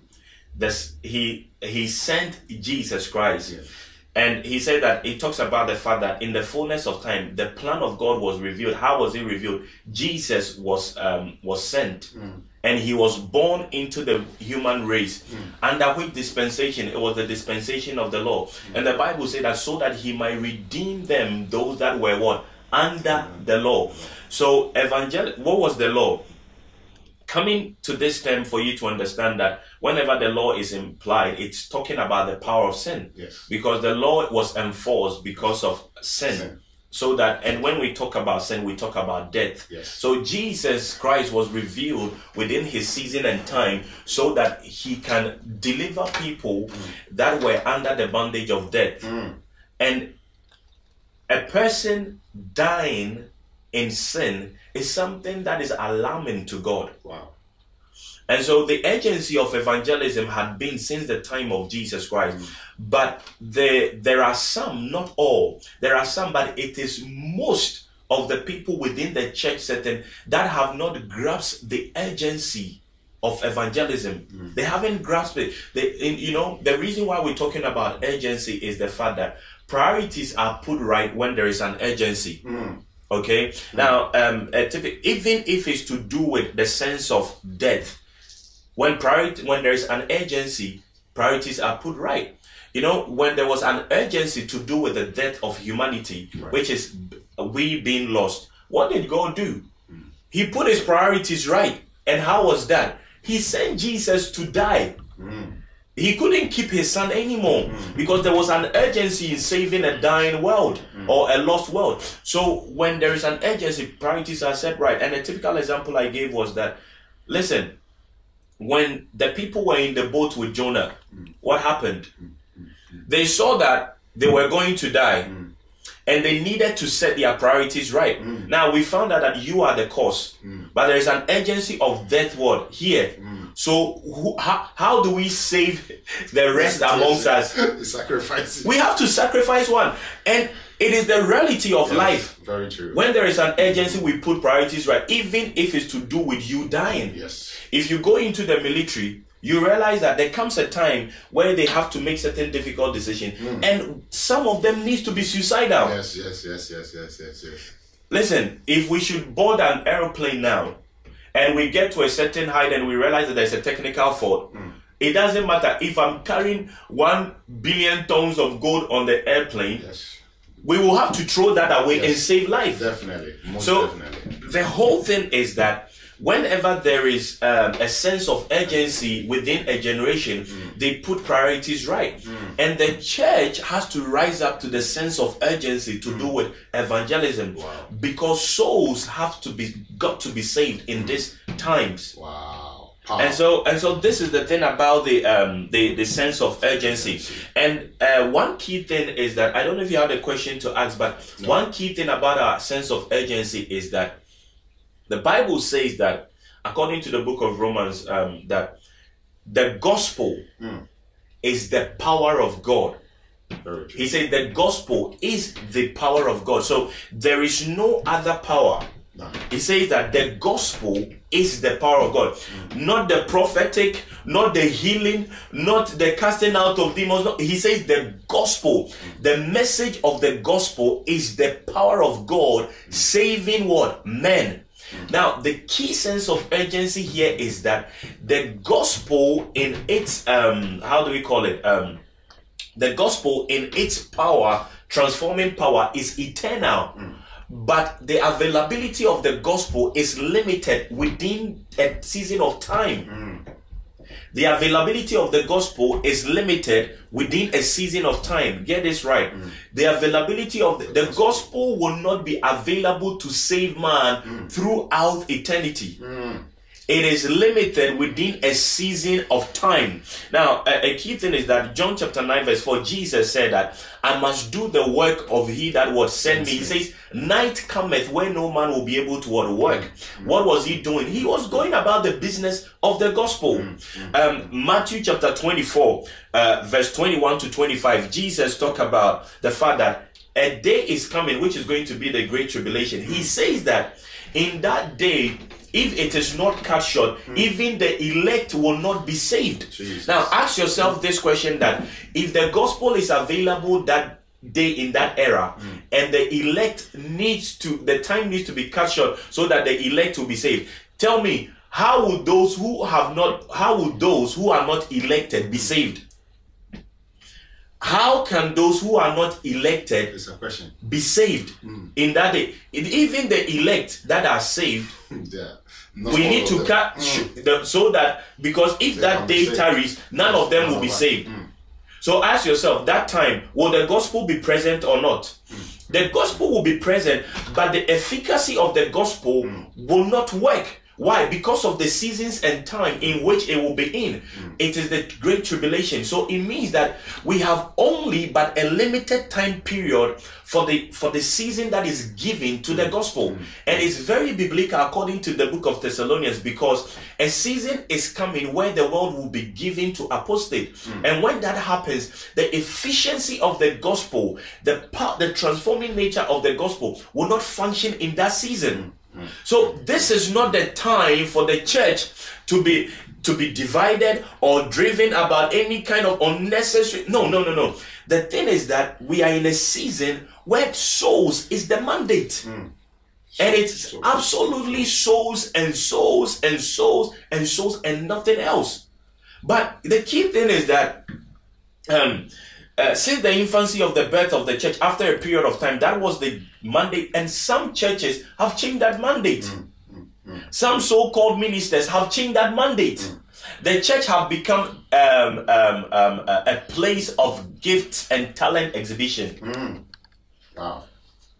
this He He sent Jesus Christ. Yes. And he said that he talks about the fact that in the fullness of time, the plan of God was revealed. How was it revealed? Jesus was um, was sent, hmm. and he was born into the human race. Hmm. Under which dispensation? It was the dispensation of the law. Hmm. And the Bible said that so that he might redeem them, those that were what under the law. So evangel. What was the law? Coming to this term for you to understand that whenever the law is implied, it's talking about the power of sin. Yes. Because the law was enforced because of sin. Sin. So that, and when we talk about sin, we talk about death. Yes. So Jesus Christ was revealed within his season and time so that he can deliver people that were under the bondage of death. Mm. And a person dying in sin is something that is alarming to God. Wow. And so the agency of evangelism had been since the time of Jesus Christ. But there, there are some, not all, there are some, but it is most of the people within the church setting that have not grasped the urgency of evangelism. They haven't grasped it. They, in, you know, the reason why we're talking about urgency is the fact that priorities are put right when there is an urgency. Mm. Okay. Hmm. Now, um, even if it's to do with the sense of death, when priority, when there is an urgency, priorities are put right. You know, when there was an urgency to do with the death of humanity, which is we being lost, what did God do? Hmm. He put his priorities right. And how was that? He sent Jesus to die. Hmm. He couldn't keep his son anymore hmm. because there was an urgency in saving a dying world hmm. or a lost world. So when there is an urgency, priorities are set right. And a typical example I gave was that, listen, when the people were in the boat with Jonah, hmm. what happened? They saw that they were going to die and they needed to set their priorities right. Now we found out that you are the cause, but there is an urgency of death word here. So who, how, how do we save the rest amongst us? sacrifice. We have to sacrifice one, and it is the reality of life. Very true. When there is an urgency, we put priorities right, even if it's to do with you dying. yes. If you go into the military, you realize that there comes a time where they have to make certain difficult decisions, hmm. and some of them needs to be suicidal. Yes, yes, yes, yes, yes, yes, yes. Listen, if we should board an aeroplane now, and we get to a certain height and we realize that there's a technical fault, hmm. it doesn't matter if I'm carrying one billion tons of gold on the airplane. Yes. We will have to throw that away and save life. Definitely. Most So definitely. the whole thing is that whenever there is um, a sense of urgency within a generation, they put priorities right. And the church has to rise up to the sense of urgency to do with evangelism because souls have to be got to be saved in these times. Wow. And so, and so, this is the thing about the um the, the sense of urgency. And uh, one key thing is that I don't know if you have a question to ask, but one key thing about our sense of urgency is that the Bible says that, according to the book of Romans, um, that the gospel hmm. is the power of God. He said the gospel is the power of God. So there is no other power. No. He says that the gospel is the power of God, hmm. not the prophetic, not the healing, not the casting out of demons. No, he says the gospel, hmm. the message of the gospel is the power of God saving what? Men. Now, the key sense of urgency here is that the gospel in its um how do we call it? Um the gospel in its power, transforming power, is eternal. But the availability of the gospel is limited within a season of time. The availability of the gospel is limited within a season of time. Get this right. Mm. The availability of the, the gospel will not be available to save man mm. throughout eternity. Mm. It is limited within a season of time. Now, a, a, key thing is that John chapter 9, verse 4, Jesus said that I must do the work of he that was sent me. He says, Night cometh where no man will be able to work. Mm-hmm. What was he doing? He was going about the business of the gospel. Mm-hmm. Um, Matthew chapter 24, uh, verse 21 to 25, Jesus talked about the fact that a day is coming which is going to be the great tribulation. He says that in that day, if it is not cut short, mm. even the elect will not be saved. Jesus. Now, ask yourself this question that if the gospel is available that day in that era mm. and the elect needs to the time needs to be cut short so that the elect will be saved tell me how would those who have not how would those who are not elected be saved how can those who are not elected be saved mm. in that day even the elect that are saved yeah we need to cut mm. so that because if they that day tarries, none of them will be saved. Mm. So ask yourself, that time, will the gospel be present or not? Mm. The gospel will be present, but the efficacy of the gospel mm. will not work why? Because of the seasons and time in which it will be in. Mm. It is the great tribulation. So it means that we have only but a limited time period for the for the season that is given to the gospel. Mm. And it's very biblical according to the book of Thessalonians because a season is coming where the world will be given to apostate. Mm. And when that happens, the efficiency of the gospel, the part, the transforming nature of the gospel will not function in that season. So this is not the time for the church to be to be divided or driven about any kind of unnecessary no no no no. The thing is that we are in a season where souls is the mandate. Mm. and it's absolutely souls and souls and souls and souls and nothing else. But the key thing is that um uh, since the infancy of the birth of the church, after a period of time, that was the mandate, and some churches have changed that mandate. Mm, mm, mm. Some so-called ministers have changed that mandate. Mm. The church have become um, um, um, a, place of gifts and talent exhibition. Wow.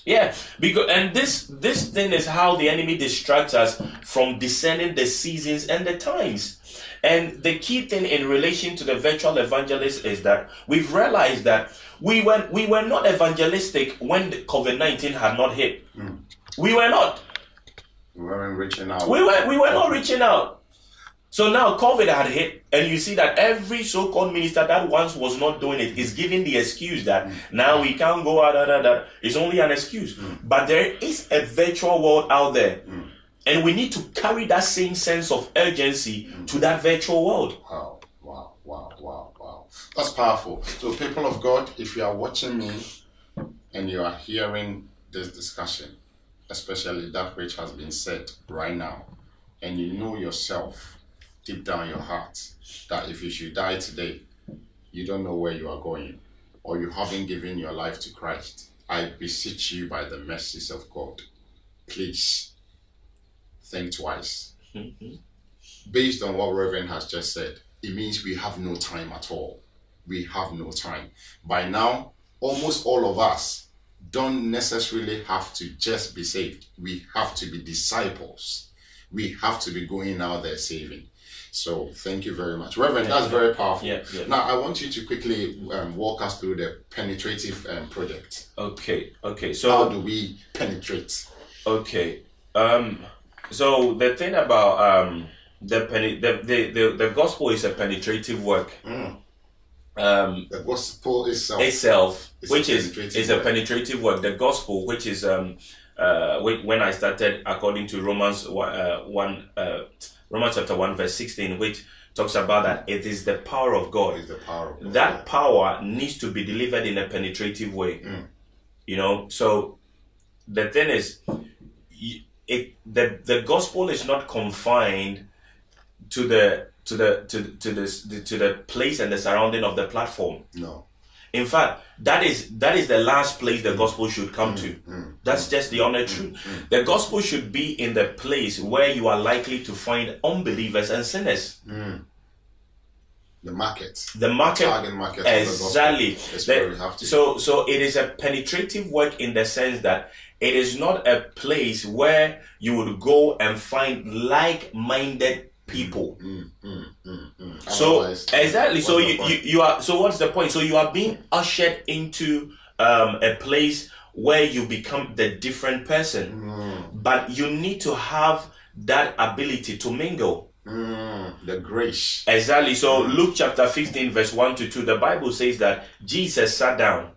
Yeah, because and this this thing is how the enemy distracts us from discerning the seasons and the times. And the key thing in relation to the virtual evangelist is that we've realized that we were we were not evangelistic when COVID nineteen had not hit. Mm. We were not. We weren't reaching out. We were we were not reaching out. So now COVID had hit, and you see that every so-called minister that once was not doing it is giving the excuse that mm. now we can't go out. Da, da, da. It's only an excuse. Mm. But there is a virtual world out there. Mm. And we need to carry that same sense of urgency mm. to that virtual world. Wow, wow, wow, wow, wow. That's powerful. So, people of God, if you are watching me and you are hearing this discussion, especially that which has been said right now, and you know yourself deep down your heart that if you should die today, you don't know where you are going, or you haven't given your life to Christ, I beseech you by the mercies of God, please think twice. Mm-hmm. Based on what Reverend has just said, it means we have no time at all. We have no time. By now, almost all of us don't necessarily have to just be saved. We have to be disciples. We have to be going out there saving. So thank you very much, Reverend. That's very powerful. Yeah, yeah. Now I want you to quickly um, walk us through the penetrative um, project. Okay. Okay. So how do we penetrate? Okay. Um, so the thing about um, the, the, the, the, the gospel is a penetrative work. Mm. Um, the gospel itself, itself which is is a penetrative work. The gospel, which is um, uh, when I started, according to Romans uh, one, uh, Romans chapter one verse sixteen, which talks about that it is the power of God. It is the power. Of God. That power needs to be delivered in a penetrative way. Mm. You know, so the thing is, it the the gospel is not confined to the to the to to the to the place and the surrounding of the platform. No. In fact, that is that is the last place the gospel should come mm, to. Mm, That's mm, just the honest mm, truth. The gospel should be in the place where you are likely to find unbelievers and sinners. Mm. The market. The market. Target market. Exactly. The, so so it is a penetrative work in the sense that it is not a place where you would go and find like-minded people. Mm, mm, mm, mm. So exactly. So what's you, you you are. So what's the point? So you are being ushered into um, a place where you become the different person, Mm, but you need to have that ability to mingle. mm, the grace. Exactly. So Luke chapter 15, verse 1 to 2, the Bible says that Jesus sat down.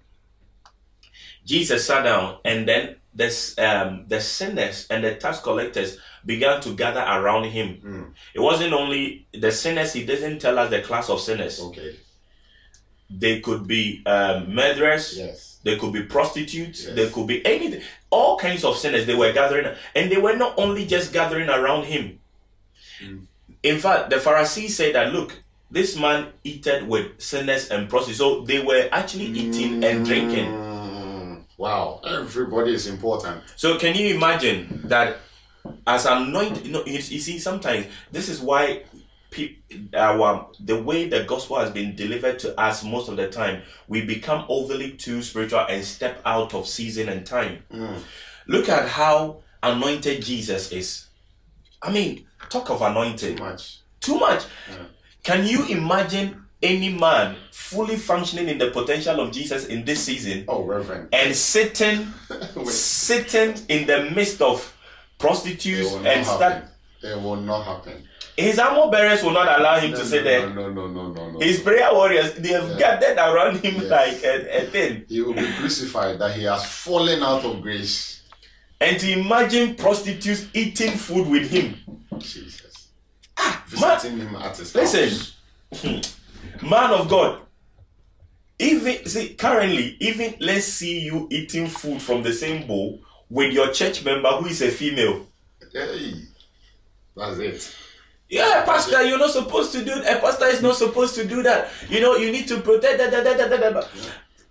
Jesus sat down, and then this, um, the sinners and the tax collectors began to gather around him. Mm, It wasn't only the sinners, he doesn't tell us the class of sinners. okay. They could be um, murderers, Yes. they could be prostitutes, Yes. they could be anything. All kinds of sinners they were gathering, and they were not only just gathering around him. Mm. In fact, the Pharisees said that look, this man eated with sinners and prostitutes. So they were actually eating and drinking. Wow. Everybody is important. So can you imagine that as anointed? You know, you, you see, sometimes this is why pe- our the way the gospel has been delivered to us most of the time, we become overly too spiritual and step out of season and time. Mm, Look at how anointed Jesus is. I mean, talk of too anointed. much. Too much. Yeah. Can you imagine any man fully functioning in the potential of Jesus in this season Oh, Reverend. and sitting sitting in the midst of prostitutes and happen. It will not happen. his armor bearers will not allow him No, to no, sit there. No, no, no, no, no. His prayer warriors, they have Yeah. gathered around him Yes. like a, a thing. He will be crucified that he has fallen out of grace. And to imagine prostitutes eating food with him. Jesus. Ah, man, Visiting him at his Listen. house. Man of God. Even see currently, even let's see you eating food from the same bowl with your church member who is a female. Hey, that's it. Yeah, pastor, you're not supposed to do A pastor is not supposed to do that. You know, you need to protect that. that, that, that, that, that.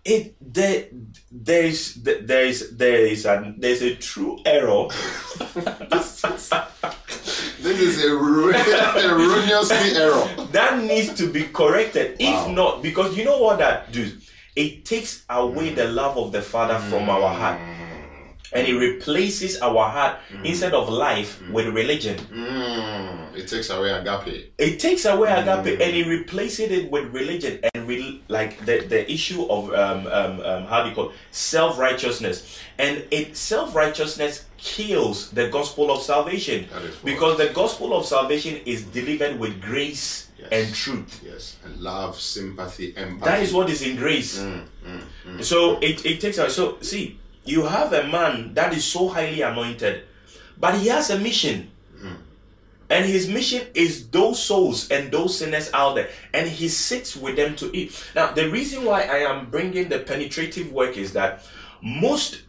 It there, there is there is there is a there's a true error. This is a erroneously error. that needs to be corrected. Wow. If not, because you know what that does, it takes away the love of the Father from our heart, and it replaces our heart instead of life with religion. Mm, it takes away agape. It takes away agape and it replaces it with religion and re- like the, the issue of um, um, um, how do you call self righteousness, and it self righteousness kills the gospel of salvation because the gospel of salvation is delivered with grace Yes. and truth. Yes, and love, sympathy, empathy. That is what is in grace. Mm, mm, mm. So it, it takes away. So see, you have a man that is so highly anointed, but he has a mission. And his mission is those souls and those sinners out there, and he sits with them to eat. Now, the reason why I am bringing the penetrative work is that most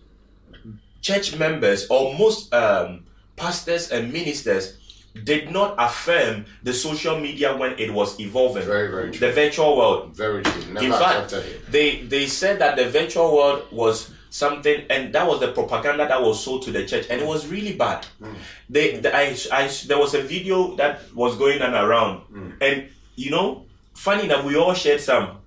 church members or most um, pastors and ministers did not affirm the social media when it was evolving. Very, very true. The virtual world. Very true. Never In fact, they they said that the virtual world was something, and that was the propaganda that was sold to the church, and it was really bad. Mm. They, the, I, I, there was a video that was going on around, mm. and you know, funny enough, we all shared some.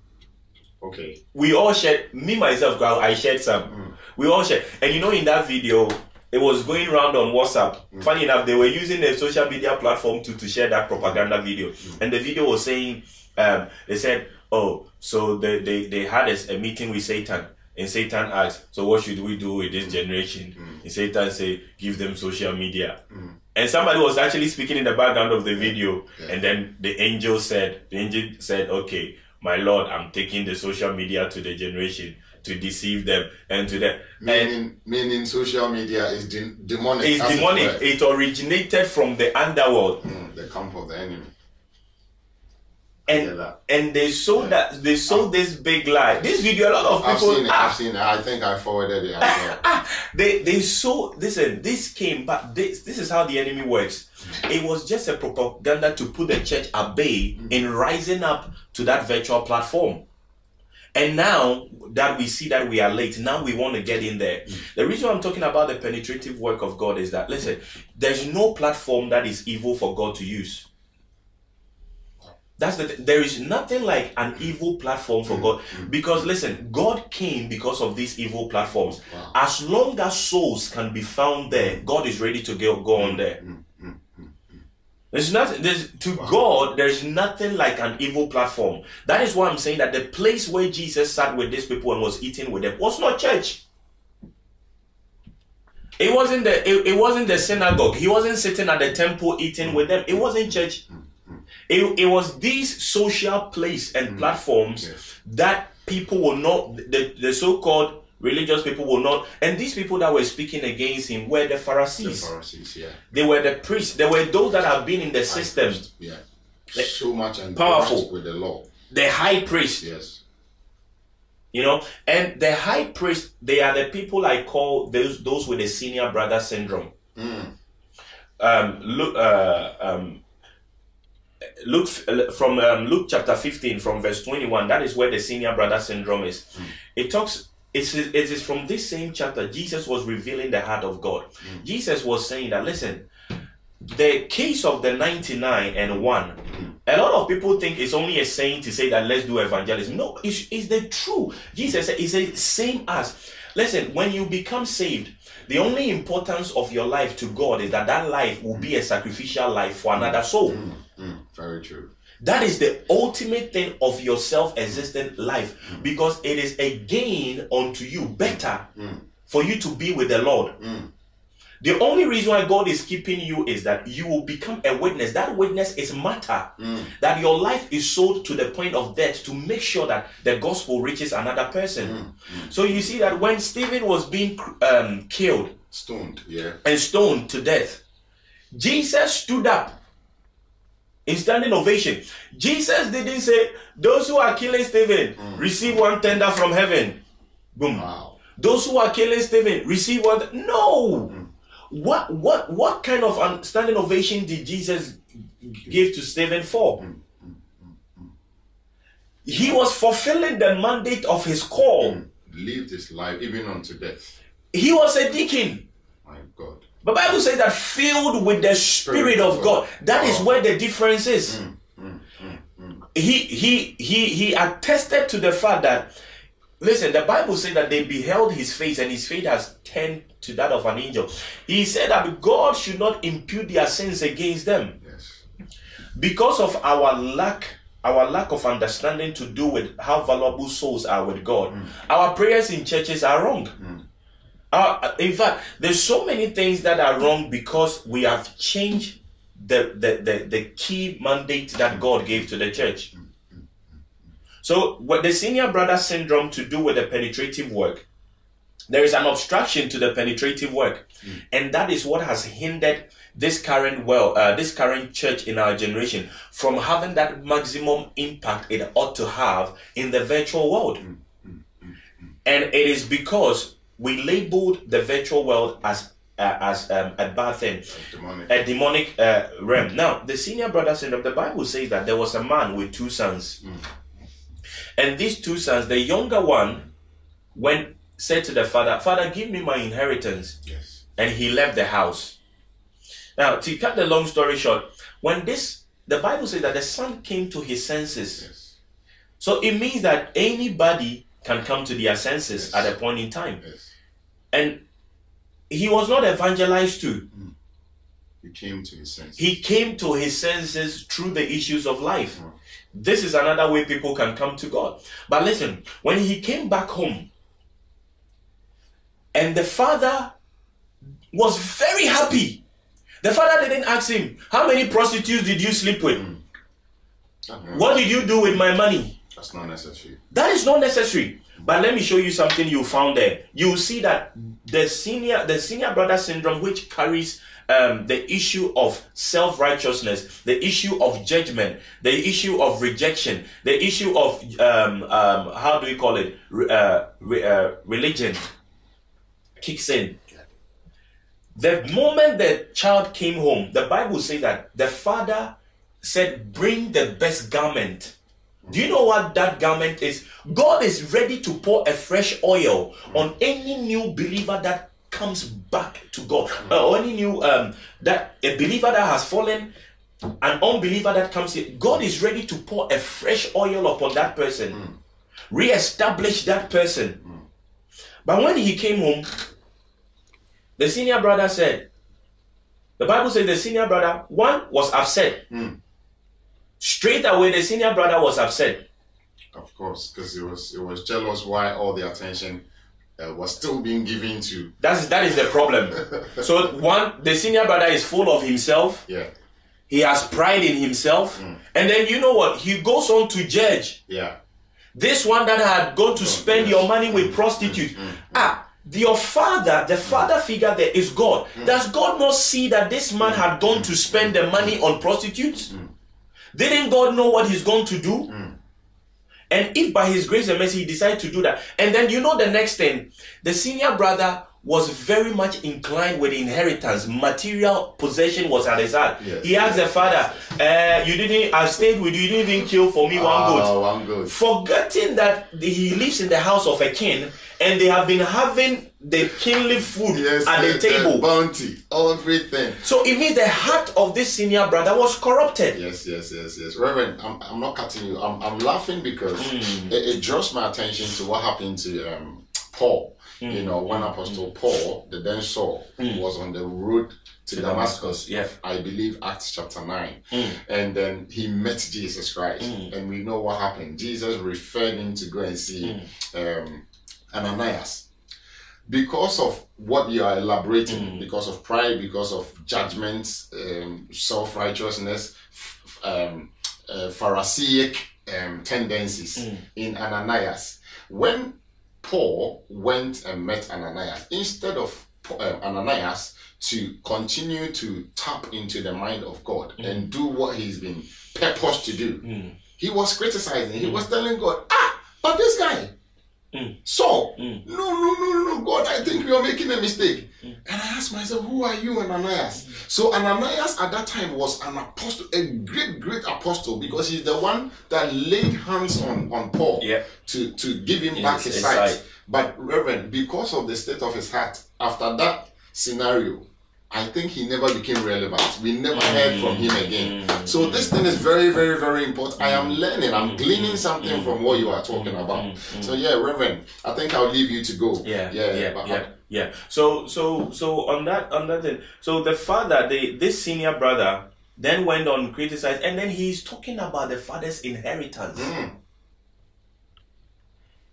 Okay. We all shared. Me myself, girl, I shared some. Mm. We all shared, and you know, in that video. It was going around on WhatsApp. Funny enough, they were using a social media platform to, to share that propaganda video. And the video was saying, um, they said, oh, so they, they, they had a, a meeting with Satan. And Satan asked, so what should we do with this generation? And Satan say, give them social media. And somebody was actually speaking in the background of the video. And then the angel said, the angel said, okay, my Lord, I'm taking the social media to the generation to deceive them and to them. And Meaning, meaning social media is de- demonic. it's as it It originated from the underworld. Mm, the camp of the enemy. And Yeah, and they sold that they sold this big lie. This video, a lot of I've people seen it. ah, I've seen it. I think I forwarded it well. they they saw listen this came but this this is how the enemy works it was just a propaganda to put the church at bay in rising up to that virtual platform and now that we see that we are late now we want to get in there the reason i'm talking about the penetrative work of god is that listen there's no platform that is evil for god to use That's the th- there is nothing like an evil platform for mm. God mm. because listen, God came because of these evil platforms. Wow. As long as souls can be found there, God is ready to go, go on mm. there. There's nothing. There's to God. There's nothing like an evil platform. That is why I'm saying that the place where Jesus sat with these people and was eating with them was not church. It wasn't the. It, it wasn't the synagogue. He wasn't sitting at the temple eating with them. It wasn't church. It, it was these social place and platforms Yes. that people will not. The, the so-called religious people will not. And these people that were speaking against him were the The Pharisees. Pharisees, yeah. They were the priests. They were those that have been in the system. Yeah. So much and Powerful. with the law. The high priest, Yes. you know, and the high priest, they are the people I call those those with the senior brother syndrome. Mm. Um, look, uh, um, Luke uh, from um, Luke chapter fifteen, from verse twenty-one. That is where the senior brother syndrome is. Hmm. It talks. It's, it is from this same chapter. Jesus was revealing the heart of God. Hmm. Jesus was saying that listen, the case of the 99 and 1 hmm. a lot of people think it's only a saying to say that let's do evangelism no it's, it's the true jesus said it's the same as listen when you become saved the only importance of your life to god is that that life will be a sacrificial life for another soul Mm. Very true. that is the ultimate thing of your self-existent life mm. because it is a gain unto you better mm. Mm. for you to be with the lord the only reason why God is keeping you is that you will become a witness. That witness is matter. That your life is sold to the point of death to make sure that the gospel reaches another person. So you see that when Stephen was being um, killed Stoned. Yeah. and stoned to death, Jesus stood up in standing ovation. Jesus didn't say, Those who are killing Stephen receive one tender from heaven. Boom. Wow. Those who are killing Stephen receive what? No. Hmm. What what what kind of standing ovation did Jesus give to Stephen for? Hmm. Hmm. He was fulfilling the mandate of his call. Lived his life even unto death. He was a deacon. God. The Bible says that filled with the Spirit of God. That is where the difference is. Mm, mm, mm, he he he he attested to the fact that listen, the Bible says that they beheld his face and his face has turned to that of an angel. He said that God should not impute their sins against them Yes. because of our lack our lack of understanding to do with how valuable souls are with God. Our prayers in churches are wrong. Uh, in fact, there's so many things that are wrong because we have changed the, the, the, the key mandate that God gave to the church. So, what the senior brother syndrome to do with the penetrative work, there is an obstruction to the penetrative work, hmm. and that is what has hindered this current well, uh, this current church in our generation from having that maximum impact it ought to have in the virtual world. Hmm. Hmm. And it is because we labeled the virtual world as uh, as um, a bad thing, Demonic. a demonic uh, realm. Now, the senior brother syndrome, the Bible says that there was a man with two sons, and these two sons, the younger one, went said to the father, "Father, give me my inheritance," Yes. and he left the house. Now, to cut the long story short, when this the Bible says that the son came to his senses. Yes. So it means that anybody can come to their senses Yes. at a point in time. Yes. And he was not evangelized to. He came to his senses. He came to his senses through the issues of life. This is another way people can come to God. But listen, when he came back home, and the father was very happy. The father didn't ask him, How many prostitutes did you sleep with? Uh-huh. What did you do with my money? That's not necessary. That is not necessary. But let me show you something you found there. You see that the senior, the senior brother syndrome, which carries um, the issue of self righteousness, the issue of judgment, the issue of rejection, the issue of um, um, how do we call it? Uh, re- uh, religion kicks in. The moment the child came home, the Bible says that the father said, Bring the best garment. Do you know what that garment is? God is ready to pour a fresh oil on any new believer that comes back to God, Uh, or any new um, that a believer that has fallen an unbeliever that comes in, God is ready to pour a fresh oil upon that person, re-establish that person. But when he came home, the senior brother said, the Bible says the senior brother, one was upset. Straight away, the senior brother was upset. Of course, because it was it was jealous why all the attention uh, was still being given to That's that is the problem. so one, the senior brother is full of himself. yeah He has pride in himself, mm. and then you know what? He goes on to judge yeah this one that had gone to oh, spend yes. your money with mm. prostitute. Mm. Ah, your father, the father figure there is God. Does God not see that this man had gone to spend the money on prostitutes? Didn't God know what he's going to do? Hmm. And if by his grace and mercy he decided to do that, and then you know the next thing, the senior brother was very much inclined with inheritance. Material possession was at his heart. Yes, he asked the yes, father, uh, "You didn't. I stayed with you. You didn't even kill for me one goat." One good forgetting that he lives in the house of a king and they have been having the kingly food yes at the table. bounty everything so it means the heart of this senior brother was corrupted. Yes, yes, yes, yes. Reverend, I'm, I'm not cutting you. I'm, I'm laughing because Hmm. it, it draws my attention to what happened to um, Paul. Hmm. You know, when Apostle Paul, the then Saul, was on the road to, To Damascus. Damascus, yeah. I believe Acts chapter 9. Hmm. And then he met Jesus Christ. And we know what happened. Jesus referred him to go and see um, Ananias because of what you are elaborating, because of pride, because of judgment, um, self righteousness, f- um, uh, Pharisaic um, tendencies in Ananias. When Paul went and met Ananias, instead of uh, Ananias to continue to tap into the mind of God and do what he's been purposed to do, he was criticizing. He was telling God, ah, but this guy, Mm. so, mm. no, no, no, no, God, I think we are making a mistake. Mm. And I asked myself, who are you, Ananias? So, Ananias at that time was an apostle, a great, great apostle, because he's the one that laid hands on, on Paul Yeah. to, to give him Yes, back his his sight. sight. But, Reverend, because of the state of his heart, after that scenario, I think he never became relevant. We never mm. heard from him again. Mm. So this thing is very, very, very important. I am learning. I'm mm. gleaning something from what you are talking about. So yeah, Reverend, I think I'll leave you to go. Yeah, yeah, yeah, but- yeah, yeah. So, so, so on that, on that thing. So the father, the this senior brother, then went on criticize, and then he's talking about the father's inheritance.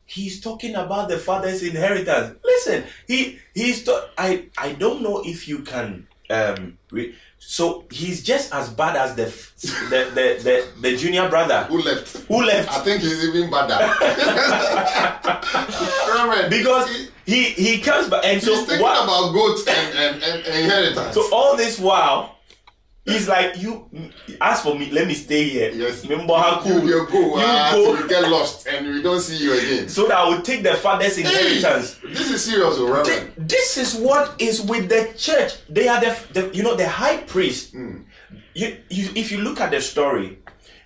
He's talking about the father's inheritance. Listen, he he's. To, I I don't know if you can um. Re, so he's just as bad as the f- the the the, the junior brother Who left? who left I think he's even. Reverend, because he- he he comes back and so thinking what- about goats and, and, and inheritance. So all this while, he's like, you ask for me, let me stay here. yes, Remember how cool you, you go, you ah, go. you get lost and we don't see you again. so that I will take the father's inheritance. Hey, this is serious, oh, Reverend. This is what is with the church. They are the, the you know the high priest. Hmm. You, you if you look at the story,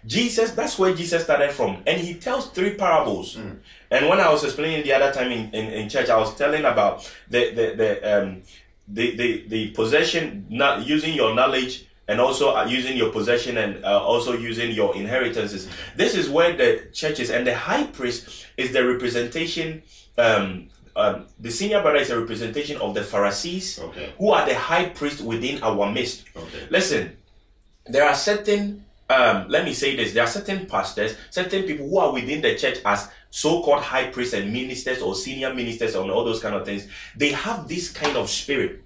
Jesus that's where Jesus started from, and he tells three parables. Hmm. And when I was explaining the other time in, in, in church, I was telling about the the the um the the, the possession not using your knowledge and also uh, using your possession and uh, also using your inheritances. This is where the church is, and the high priest is the representation. Um, um, the senior brother is a representation of the Pharisees, Okay. who are the high priest within our midst. Okay. Listen, there are certain, um, let me say this, there are certain pastors, certain people who are within the church as so-called high priests and ministers or senior ministers and all those kind of things. They have this kind of spirit.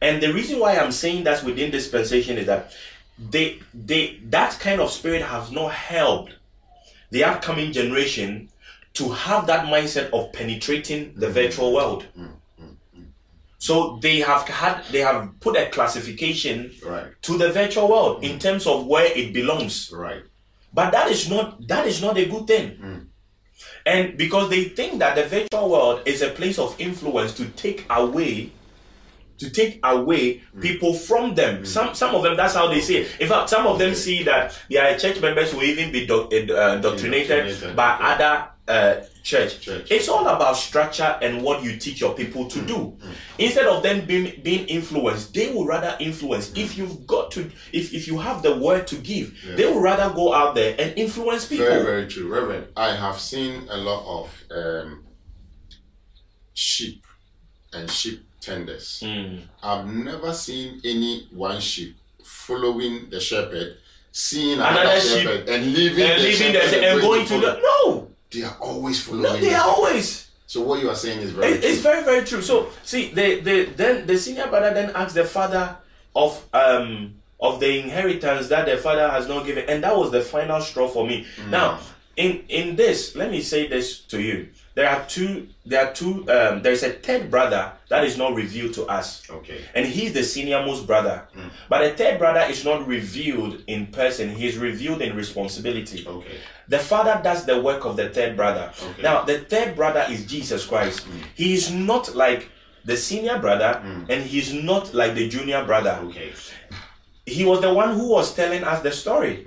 And the reason why I'm saying that within dispensation is that they they that kind of spirit has not helped the upcoming generation to have that mindset of penetrating the mm-hmm. virtual world. Mm-hmm. Mm-hmm. So they have had they have put a classification Right. to the virtual world in terms of where it belongs. Right. But that is not that is not a good thing. Mm. And because they think that the virtual world is a place of influence to take away to take away people from them. Some some of them that's how they see it. In fact, some of them see that their church members will even be doc- uh, indoctrinated by other uh, church. Church. It's all about structure and what you teach your people to do. Instead of them being being influenced, they will rather influence. If you've got to, if if you have the word to give, they will rather go out there and influence people. Very, very true. Reverend, I have seen a lot of um, sheep and sheep tenders. Mm. I've never seen any one sheep following the shepherd, seeing Another another, sheep shepherd, and leaving and the leaving the shepherd and going to the no, They are always following. no, they are always. So what you are saying is very It- it's very very true. So see, the the then the senior brother then asks the father of um of the inheritance that the father has not given, and that was the final straw for me. Now, in in this, let me say this to you: there are two. There are two. Um, there is a third brother that is not revealed to us. Okay. And he's the senior most brother. Hmm. But the third brother is not revealed in person, he is revealed in responsibility. Okay. The father does the work of the third brother. Okay. Now, the third brother is Jesus Christ. Hmm. He is not like the senior brother, hmm. and he's not like the junior brother. Okay. He was the one who was telling us the story.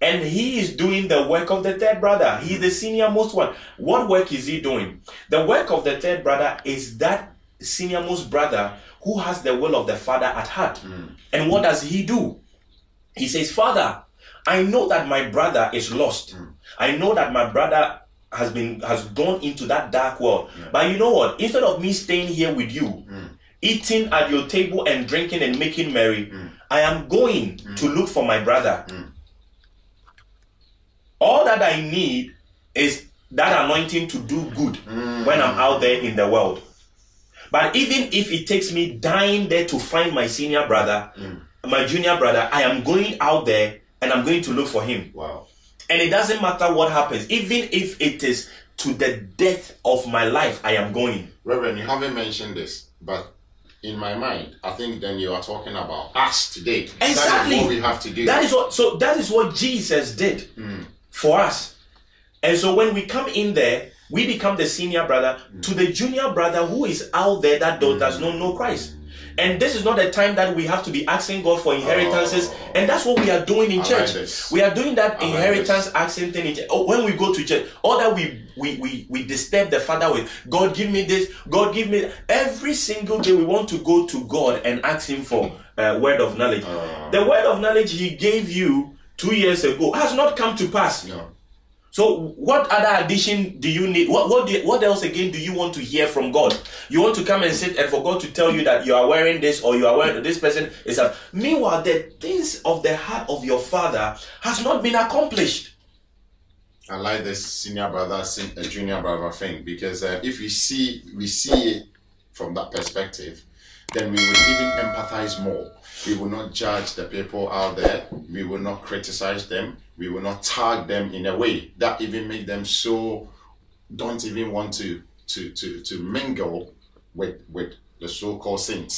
And he is doing the work of the third brother. He's the senior most one. What work is he doing? The work of the third brother is that senior most brother who has the will of the father at heart. Hmm. And what does he do? He says, Father, I know that my brother is lost. Hmm. I know that my brother has been has gone into that dark world. But you know what? Instead of me staying here with you, hmm. eating at your table and drinking and making merry, I am going to look for my brother. All that I need is that anointing to do good mm. when I'm out there in the world. But even if it takes me dying there to find my senior brother, mm. my junior brother, I am going out there and I'm going to look for him. Wow. And it doesn't matter what happens, even if it is to the death of my life, I am going. Reverend, you haven't mentioned this, but in my mind, I think then you are talking about us today. Exactly. is what we have to do. That is what so that is what Jesus did mm. For us. And so when we come in there, we become the senior brother to the junior brother who is out there that do- does not know Christ. And this is not the time that we have to be asking God for inheritances. Oh. And that's what we are doing in I church. we are doing that I like inheritance asking thing in church. Oh, when we go to church, all that we, we we we disturb the Father with, God give me this, God give me every single day we want to go to God and ask Him for uh, word of knowledge. Oh. the word of knowledge He gave you two years ago has not come to pass. No. So what other addition do you need? What what do, what else again do you want to hear from God? You want to come and sit and for God to tell you that you are wearing this or you are wearing this person is a meanwhile the things of the heart of your father has not been accomplished. I like this senior brother, uh, junior brother thing because uh, if we see we see it from that perspective, then we will even empathize more. We will not judge the people out there. We will not criticize them. We will not tag them in a way that even make them so don't even want to to to to mingle with with the so-called saints.